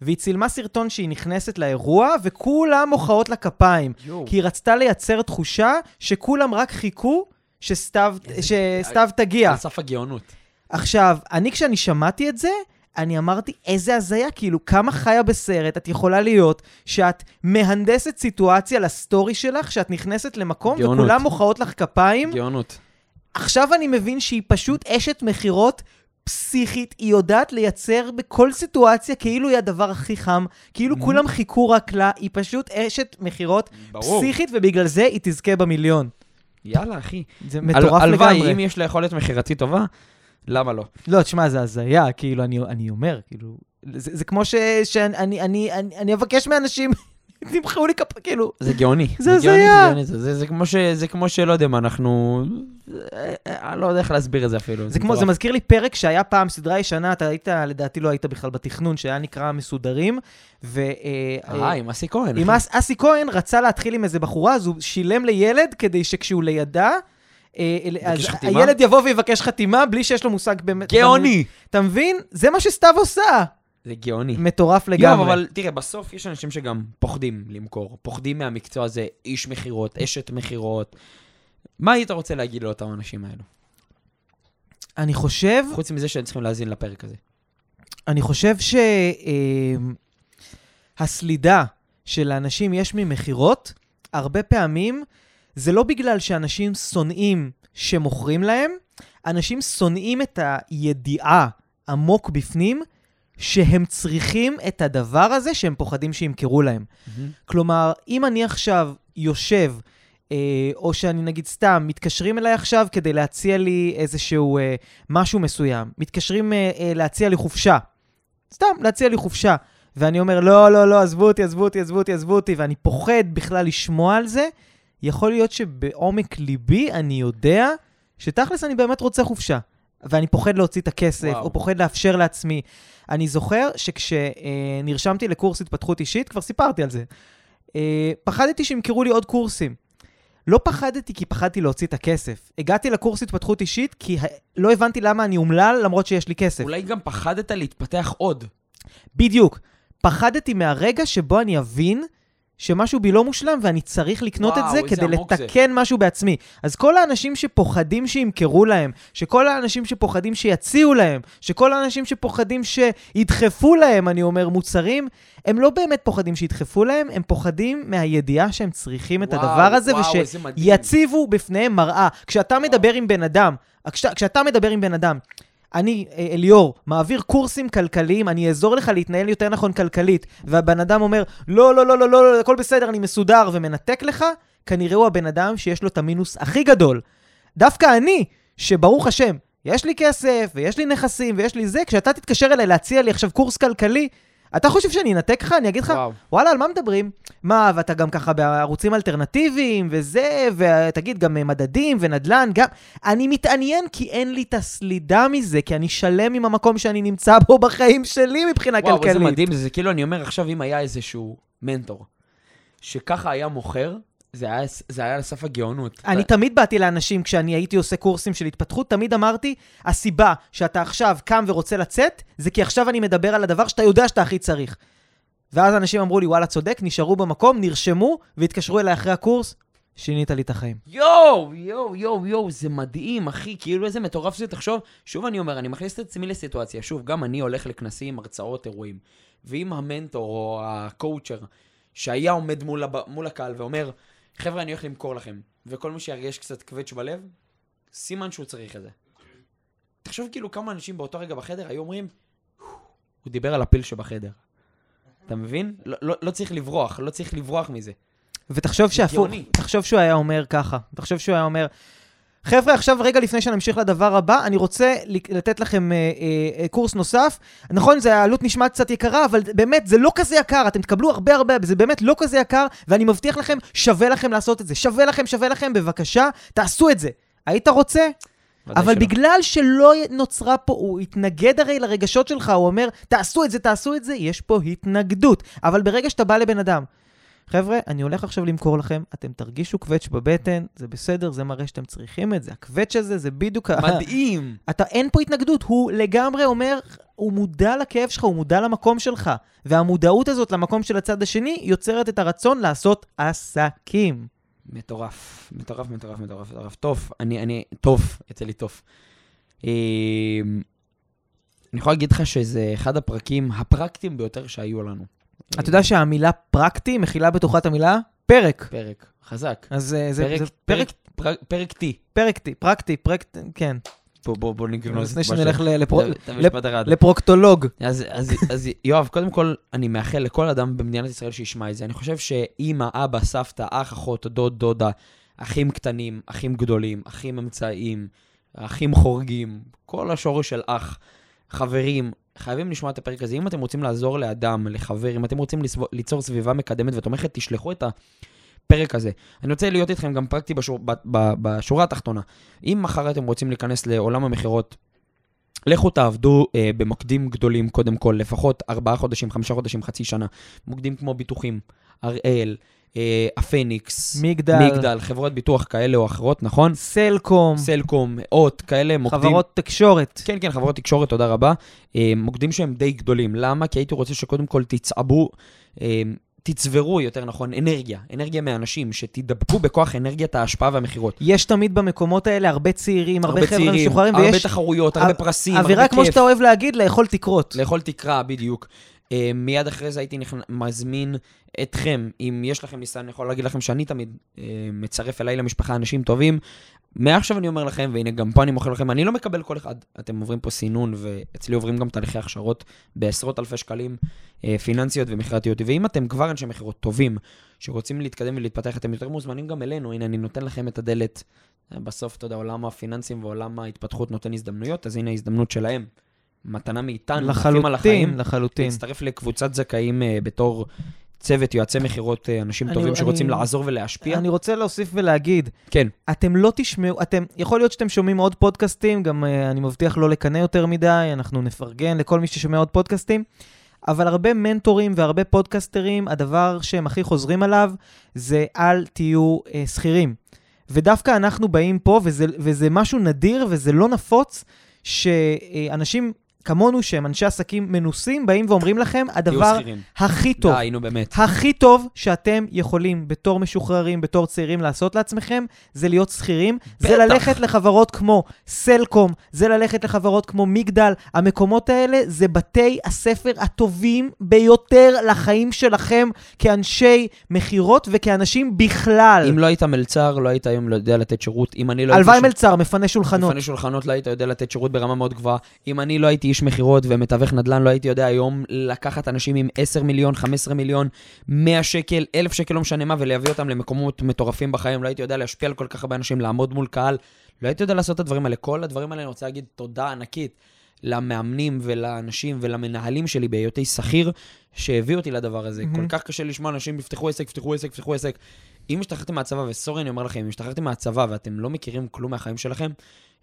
Speaker 1: והיא צילמה סרטון שהיא נכנסת לאירוע, וכולם מוחאות לה כפיים. כי היא רצתה לייצר תחושה שכולם רק חיכו שסתיו, שסתיו תגיע.
Speaker 2: על סף הגאונות.
Speaker 1: עכשיו, אני כשאני שמעתי את זה, אני אמרתי, איזה הזיה, כאילו, כמה חיה בסרט את יכולה להיות שאת מהנדסת סיטואציה לסטורי שלך, שאת נכנסת למקום
Speaker 2: גאונות.
Speaker 1: וכולם מוחאות לך כפיים.
Speaker 2: גאונות.
Speaker 1: עכשיו אני מבין שהיא פשוט אשת מכירות פסיכית, היא יודעת לייצר בכל סיטואציה כאילו היא הדבר הכי חם, כאילו
Speaker 2: Mhm.
Speaker 1: כולם חיכו רק לה, היא פשוט אשת מכירות. פסיכית, ובגלל זה היא תזכה במיליון.
Speaker 2: יאללה, אחי.
Speaker 1: זה מטורף
Speaker 2: הל-
Speaker 1: לגמרי.
Speaker 2: הלוואי, אם יש לה יכולת מכירתית טובה, למה לא?
Speaker 1: לא, תשמע, זה הזיה, כאילו, אני, אני אומר, כאילו, זה, זה כמו ש, שאני אני, אני, אני, אני אבקש מאנשים, תמחאו לי כפ... כאילו,
Speaker 2: זה גאוני.
Speaker 1: זה הזיה.
Speaker 2: זה- זה- זה כמו ש... זה כמו שלא יודע מה, אנחנו... אה, אה, אני לא יודע איך להסביר את זה אפילו.
Speaker 1: זה כמו, זה. מזכיר לי פרק שהיה פעם, סדרה ישנה, אתה היית, לדעתי לא היית בכלל בתכנון, שהיה נקרא מסודרים, ו... אה,
Speaker 2: אה, עם אסי כהן.
Speaker 1: עם אסי כהן רצה להתחיל עם איזה בחורה, אז הוא שילם לילד כדי שכשהוא לידה, אז? הילד יבוא ויבקש חתימה בלי שיש לו מושג באמת.
Speaker 2: גאוני!
Speaker 1: אתה מבין? זה מה שסתיו עושה.
Speaker 2: זה גאוני.
Speaker 1: מטורף לגמרי.
Speaker 2: אבל תראה, בסוף יש אנשים שגם פוחדים למכור, פוחדים מהמקצוע הזה, איש מכירות, אשת מכירות. מה היית רוצה להגיד לאותם האנשים האלו?
Speaker 1: אני חושב,
Speaker 2: חוץ מזה שהם צריכים להאזין לפרק הזה.
Speaker 1: אני חושב שהסלידה שלאנשים יש ממכירות, הרבה פעמים זה לא בגלל שאנשים שונאים שמוכרים להם, אנשים שונאים את הידיעה עמוק בפנים שהם צריכים את הדבר הזה שהם פוחדים שימכרו להם. כלומר, אם אני עכשיו יושב, אה, או שאני נגיד סתם, מתקשרים אליי עכשיו כדי להציע לי איזשהו אה, משהו מסוים, מתקשרים אה, אה, להציע לי חופשה, סתם להציע לי חופשה, ואני אומר, לא, לא, לא, עזבו אותי, עזבו אותי, עזבו אותי, עזבו אותי, ואני פוחד בכלל לשמוע על זה, יכול להיות שבעומק ליבי אני יודע שתכלס אני באמת רוצה חופשה, ואני פוחד להוציא את הכסף,
Speaker 2: וואו.
Speaker 1: או פוחד לאפשר לעצמי. אני זוכר שכשנרשמתי לקורס התפתחות אישית, כבר סיפרתי על זה, אה, פחדתי שימכרו לי עוד קורסים. לא פחדתי כי פחדתי להוציא את הכסף. הגעתי לקורס התפתחות אישית כי לא הבנתי למה אני אומלל למרות שיש לי כסף.
Speaker 2: אולי גם פחדת להתפתח עוד.
Speaker 1: בדיוק. פחדתי מהרגע שבו אני אבין שמשהו בי לא מושלם ואני צריך לקנות
Speaker 2: וואו,
Speaker 1: את זה כדי
Speaker 2: עמוק זה.
Speaker 1: לתקן משהו בעצמי. אז כל האנשים שפוחדים שימכרו להם, שכל האנשים שפוחדים שיציעו להם, שכל האנשים שפוחדים שידחפו להם, אני אומר, מוצרים, הם לא באמת פוחדים שידחפו להם, הם פוחדים מהידיעה שהם צריכים את
Speaker 2: וואו,
Speaker 1: הדבר הזה,
Speaker 2: וואו,
Speaker 1: וש...
Speaker 2: איזה מדהים.
Speaker 1: יציבו בפניהם מראה. כשאתה מדבר עם בן אדם, כש, כשאתה מדבר עם בן אדם, אני, אה, אליאור, מעביר קורסים כלכליים, אני אעזור לך להתנהל יותר נכון כלכלית, והבן אדם אומר, לא, לא, לא, לא, לא, לא, הכל בסדר, אני מסודר, ומנתק לך, כנראה הוא הבן אדם שיש לו את המינוס הכי גדול. דווקא אני, שברוך השם, יש לי כסף, ויש לי נכסים, ויש לי זה, כשאתה תתקשר אליי להציע לי עכשיו קורס כלכלי, אתה חושב שאני אנתק לך? אני אגיד לך,
Speaker 2: וואו.
Speaker 1: וואלה, על מה מדברים? מה, ואתה גם ככה בערוצים אלטרנטיביים, וזה, ותגיד, גם מדדים ונדל"ן, גם... אני מתעניין כי אין לי את הסלידה מזה, כי אני שלם עם המקום שאני נמצא בו בחיים שלי מבחינה
Speaker 2: וואו,
Speaker 1: כלכלית.
Speaker 2: איזה מדהים זה כאילו, אני אומר, עכשיו, אם היה איזשהו מנטור, שככה היה מוכר, זה היה, זה היה על סף הגאונות.
Speaker 1: אני
Speaker 2: אתה-
Speaker 1: תמיד באתי לאנשים, כשאני הייתי עושה קורסים של התפתחות, תמיד אמרתי, הסיבה שאתה עכשיו קם ורוצה לצאת, זה כי עכשיו אני מדבר על הדבר שאתה יודע שאתה הכי צריך. ואז אנשים אמרו לי, וואלה, צודק, נשארו במקום, נרשמו, והתקשרו אליי אחרי הקורס, שינית לי את החיים.
Speaker 2: יואו, יואו, יואו, יואו, זה מדהים, אחי, כאילו איזה מטורף זה, תחשוב, שוב אני אומר, אני מכניס את עצמי לסיטואציה, שוב, גם אני הולך לכנסים, הרצאות, אירועים, ואם המנטור או הקואוצ'ר שהיה עומד מול. מול הקהל ואומר, חבר'ה, אני הולך למכור לכם, וכל מי שירגיש קצת קווץ' בלב, סימן שהוא צריך את זה. תחשוב כאילו כמה אנשים באותו רגע בחדר היו אומרים, הוא דיבר על הפיל שבחדר. אתה מבין? לא, לא, לא צריך לברוח, לא צריך לברוח מזה.
Speaker 1: ותחשוב שהפוך. תחשוב שהוא היה אומר ככה, תחשוב שהוא היה אומר, חבר'ה, עכשיו רגע לפני שנמשיך לדבר הבא, אני רוצה לתת לכם אה, אה, אה, קורס נוסף. נכון, זה העלות נשמעת קצת יקרה, אבל באמת, זה לא כזה יקר, אתם תקבלו הרבה הרבה, זה באמת לא כזה יקר, ואני מבטיח לכם, שווה לכם לעשות את זה. שווה לכם, שווה לכם, בבקשה, תעשו את זה. היית רוצה? אבל
Speaker 2: שלא.
Speaker 1: בגלל שלא נוצרה פה, הוא התנגד הרי לרגשות שלך, הוא אומר, תעשו את זה, תעשו את זה, יש פה התנגדות. אבל ברגע שאתה בא לבן אדם, חבר'ה, אני הולך עכשיו למכור לכם, אתם תרגישו קווץ' בבטן, זה בסדר, זה מראה שאתם צריכים את זה. הקווץ' הזה זה בדיוק...
Speaker 2: מדהים.
Speaker 1: אתה, אין פה התנגדות, הוא לגמרי אומר, הוא מודע לכאב שלך, הוא מודע למקום שלך. והמודעות הזאת למקום של הצד השני יוצרת את הרצון לעשות עסקים.
Speaker 2: מטורף, מטורף, מטורף, מטורף, מטורף. טוב, אני, אני, טוב, יצא לי טוב. אה, אני יכול להגיד לך שזה אחד הפרקים הפרקטיים ביותר שהיו לנו.
Speaker 1: אתה יודע שהמילה פרקטי מכילה בתוכה את המילה פרק.
Speaker 2: פרק, חזק.
Speaker 1: אז אה, זה
Speaker 2: פרק,
Speaker 1: זה פרק,
Speaker 2: פרק, פרק T.
Speaker 1: פרקטי, פרקטי, פרקט, כן.
Speaker 2: בוא, בוא, בוא נגנוז
Speaker 1: לפני
Speaker 2: את מה
Speaker 1: שנלך
Speaker 2: ש-
Speaker 1: ל- לפרו-
Speaker 2: את המשפט אחד.
Speaker 1: לפרוקטולוג.
Speaker 2: אז, אז, אז יואב, קודם כל, אני מאחל לכל אדם במדינת ישראל שישמע את זה. אני חושב שאימא, אבא, סבתא, אח, אחות, דוד, דודה, אחים קטנים, אחים גדולים, אחים אמצעיים, אחים חורגים, כל השורש של אח, חברים, חייבים לשמוע את הפרק הזה. אם אתם רוצים לעזור לאדם, לחבר, אם אתם רוצים לסב- ליצור סביבה מקדמת ותומכת, תשלחו את הפרק הזה. אני רוצה להיות איתכם גם פרקטי בשור, ב, ב, בשורה התחתונה. אם מחר אתם רוצים להיכנס לעולם המכירות, לכו תעבדו אה, במוקדים גדולים קודם כל, לפחות ארבעה חודשים, חמישה חודשים, חצי שנה. מוקדים כמו ביטוחים, הראל, הפניקס,
Speaker 1: מגדל.
Speaker 2: מגדל, חברות ביטוח כאלה או אחרות, נכון?
Speaker 1: סלקום,
Speaker 2: סלקום, אות, כאלה מוקדים.
Speaker 1: חברות תקשורת.
Speaker 2: כן, כן, חברות תקשורת, תודה רבה. אה, מוקדים שהם די גדולים. למה? כי הייתי רוצה שקודם כל תצעבו, אה, תצברו, יותר נכון, אנרגיה. אנרגיה מאנשים, שתדבקו בכוח אנרגיית ההשפעה והמכירות.
Speaker 1: יש תמיד במקומות האלה הרבה צעירים, הרבה חבר'ה
Speaker 2: צעירים,
Speaker 1: משוחררים,
Speaker 2: הרבה
Speaker 1: ויש
Speaker 2: תחרויות, הרבה פרסים, הרבה
Speaker 1: אווירה,
Speaker 2: כיף.
Speaker 1: כמו שאתה אוהב להגיד, לאכול תקרות.
Speaker 2: לאכול תקרה, בדיוק. Uh, מיד אחרי זה הייתי נכנ... מזמין אתכם, אם יש לכם ניסיון, אני יכול להגיד לכם שאני תמיד uh, מצרף אליי למשפחה אנשים טובים. מעכשיו אני אומר לכם, והנה גם פה אני מוכר לכם, אני לא מקבל כל אחד. אתם עוברים פה סינון, ואצלי עוברים גם תהליכי הכשרות בעשרות אלפי שקלים uh, פיננסיות ומכירתיות. ואם אתם כבר אנשי מכירות טובים, שרוצים להתקדם ולהתפתח, אתם יותר מוזמנים גם אלינו. הנה, אני נותן לכם את הדלת. בסוף, אתה יודע, עולם הפיננסים ועולם ההתפתחות נותן הזדמנויות, אז הנה ההזדמנות שלהם. מתנה מאיתנו, עפים על החיים.
Speaker 1: לחלוטין, לחלוטין.
Speaker 2: להצטרף לקבוצת זכאים uh, בתור צוות יועצי מכירות, uh, אנשים
Speaker 1: אני-
Speaker 2: טובים
Speaker 1: אני-
Speaker 2: שרוצים לעזור ולהשפיע.
Speaker 1: אני רוצה להוסיף ולהגיד,
Speaker 2: כן,
Speaker 1: אתם לא תשמעו, אתם, יכול להיות שאתם שומעים עוד פודקאסטים, גם uh, אני מבטיח לא לקנא יותר מדי, אנחנו נפרגן לכל מי ששומע עוד פודקאסטים, אבל הרבה מנטורים והרבה פודקסטרים, הדבר שהם הכי חוזרים עליו זה אל תהיו uh, שכירים. ודווקא אנחנו באים פה, וזה, וזה משהו נדיר וזה לא נפוץ, שאנשים כמונו, שהם אנשי עסקים מנוסים, באים ואומרים לכם, הדבר. הכי טוב,
Speaker 2: די, נו באמת.
Speaker 1: הכי טוב שאתם יכולים בתור משוחררים, בתור צעירים לעשות לעצמכם, זה להיות שכירים. זה
Speaker 2: בטח.
Speaker 1: ללכת לחברות כמו סלקום, זה ללכת לחברות כמו מגדל. המקומות האלה זה בתי הספר הטובים ביותר לחיים שלכם כאנשי מכירות וכאנשים בכלל.
Speaker 2: אם לא היית מלצר, לא היית היום יודע לתת שירות. אם אני לא.
Speaker 1: הלוואי
Speaker 2: ש-
Speaker 1: מלצר, מפנה שולחנות.
Speaker 2: מפני שולחנות לא היית יודע לתת שירות ברמה מאוד גבוהה. אם אני לא הייתי איש מכירות ומתווך נדל"ן, לא הייתי יודע היום לקחת אנשים עם 10 מיליון, 15 מיליון, 100 שקל, 1,000 שקל, לא משנה מה, ולהביא אותם למקומות מטורפים בחיים. לא הייתי יודע להשפיע על כל כך הרבה אנשים, לעמוד מול קהל. לא הייתי יודע לעשות את הדברים האלה. כל הדברים האלה, אני רוצה להגיד תודה ענקית למאמנים ולאנשים ולמנהלים שלי בהיותי שכיר, שהביאו אותי לדבר הזה.
Speaker 1: מהמם.
Speaker 2: כל כך קשה לשמוע אנשים, יפתחו עסק, יפתחו עסק, יפתחו עסק. אם השתחררתם מהצבא, וסורי, אני אומר לכם, אם השתחררתם מהצבא ואתם לא מכירים כלום מהחיים שלכם,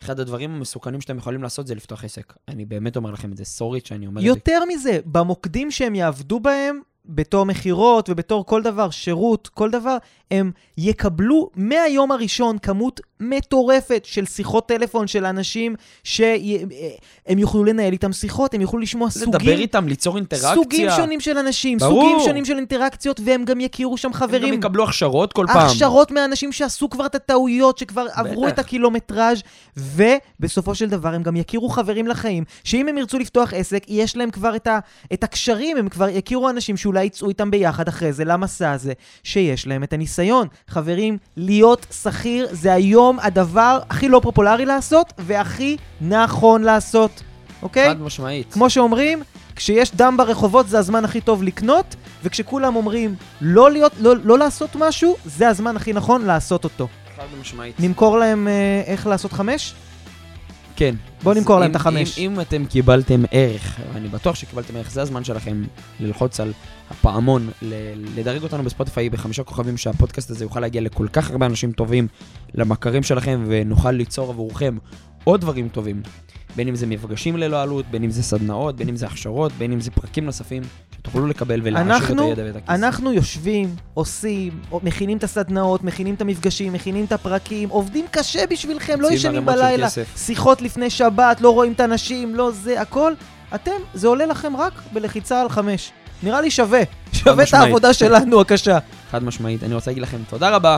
Speaker 2: אחד הדברים המסוכנים שאתם יכולים לעשות זה לפתוח עסק. אני באמת אומר לכם את זה, סורי שאני אומר את זה.
Speaker 1: יותר מזה, במוקדים שהם יעבדו בהם, בתור מכירות ובתור כל דבר, שירות, כל דבר, הם יקבלו מהיום הראשון כמות מטורפת של שיחות טלפון של אנשים שהם יוכלו לנהל איתם שיחות, הם יוכלו לשמוע
Speaker 2: לדבר
Speaker 1: סוגים,
Speaker 2: איתם, ליצור אינטראקציה.
Speaker 1: סוגים שונים של אנשים,
Speaker 2: ברור.
Speaker 1: סוגים שונים של אינטראקציות, והם גם יכירו שם
Speaker 2: הם גם
Speaker 1: חברים.
Speaker 2: יקבלו הכשרות כל פעם.
Speaker 1: הכשרות מאנשים שעשו כבר את הטעויות, שכבר עברו את הקילומטראז', ובסופו של דבר הם גם יכירו חברים לחיים, שאם הם ירצו לפתוח עסק, יש להם כבר את, ה, את הקשרים, הם כבר יכירו אנשים שאולי יצאו איתם ביחד אחרי זה למסע הזה, שיש להם את הניסיון. חברים, להיות שכיר זה היום הדבר הכי לא פופולרי לעשות, והכי נכון לעשות, אוקיי?
Speaker 2: חד משמעית.
Speaker 1: כמו שאומרים, כשיש דם ברחובות זה הזמן הכי טוב לקנות, וכשכולם אומרים לא, להיות, לא, לא לעשות משהו, זה הזמן הכי נכון לעשות אותו.
Speaker 2: חד משמעית.
Speaker 1: נמכור להם אה, איך לעשות חמש?
Speaker 2: כן.
Speaker 1: בוא
Speaker 2: אז
Speaker 1: נמכור להם
Speaker 2: אם-
Speaker 1: את החמש.
Speaker 2: אם, אם אתם קיבלתם ערך, ואני בטוח שקיבלתם ערך, זה הזמן שלכם ללחוץ על הפעמון, לדרג אותנו בספוטיפיי בחמישה כוכבים, שהפודקאסט הזה יוכל להגיע לכל כך הרבה אנשים טובים, למכרים שלכם, ונוכל ליצור עבורכם עוד דברים טובים. בין אם זה מפגשים ללא עלות, בין אם זה סדנאות, בין אם זה הכשרות, בין אם זה פרקים נוספים, שתוכלו לקבל ולהעשיר את הידע ואת הכיס.
Speaker 1: אנחנו יושבים, עושים, מכינים את הסדנאות, מכינים את המפגשים, מכינים את הפרקים, עובדים קשה בשבילכם, לא ישנים בלילה. שיחות לפני שבת, לא רואים את האנשים, לא זה, הכל. אתם, זה עולה לכם רק בלחיצה על חמש. נראה לי שווה. שווה את. העבודה שלנו הקשה.
Speaker 2: חד משמעית. אני רוצה להגיד לכם תודה רבה.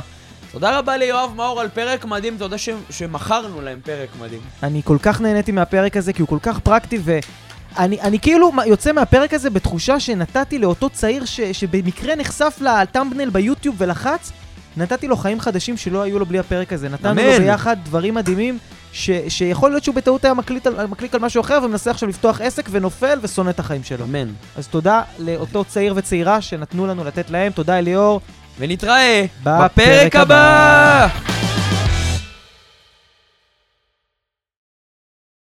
Speaker 2: תודה רבה ליואב מאור על פרק מדהים, תודה ש- שמכרנו להם פרק מדהים.
Speaker 1: אני כל כך נהניתי מהפרק הזה, כי הוא כל כך פרקטי, ואני אני כאילו יוצא מהפרק הזה בתחושה שנתתי לאותו צעיר ש, שבמקרה נחשף לטמבנל ביוטיוב ולחץ, נתתי לו חיים חדשים שלא היו לו בלי הפרק הזה. נתנו
Speaker 2: אמן.
Speaker 1: לו ביחד דברים מדהימים, ש, שיכול להיות שהוא בטעות היה מקליט על, מקליק על משהו אחר ומנסה עכשיו לפתוח עסק ונופל ושונא את החיים שלו.
Speaker 2: אמן.
Speaker 1: אז תודה לאותו צעיר וצעירה שנתנו לנו לתת להם, תודה אליאור.
Speaker 2: ונתראה
Speaker 1: בפרק
Speaker 2: בפרק הבא!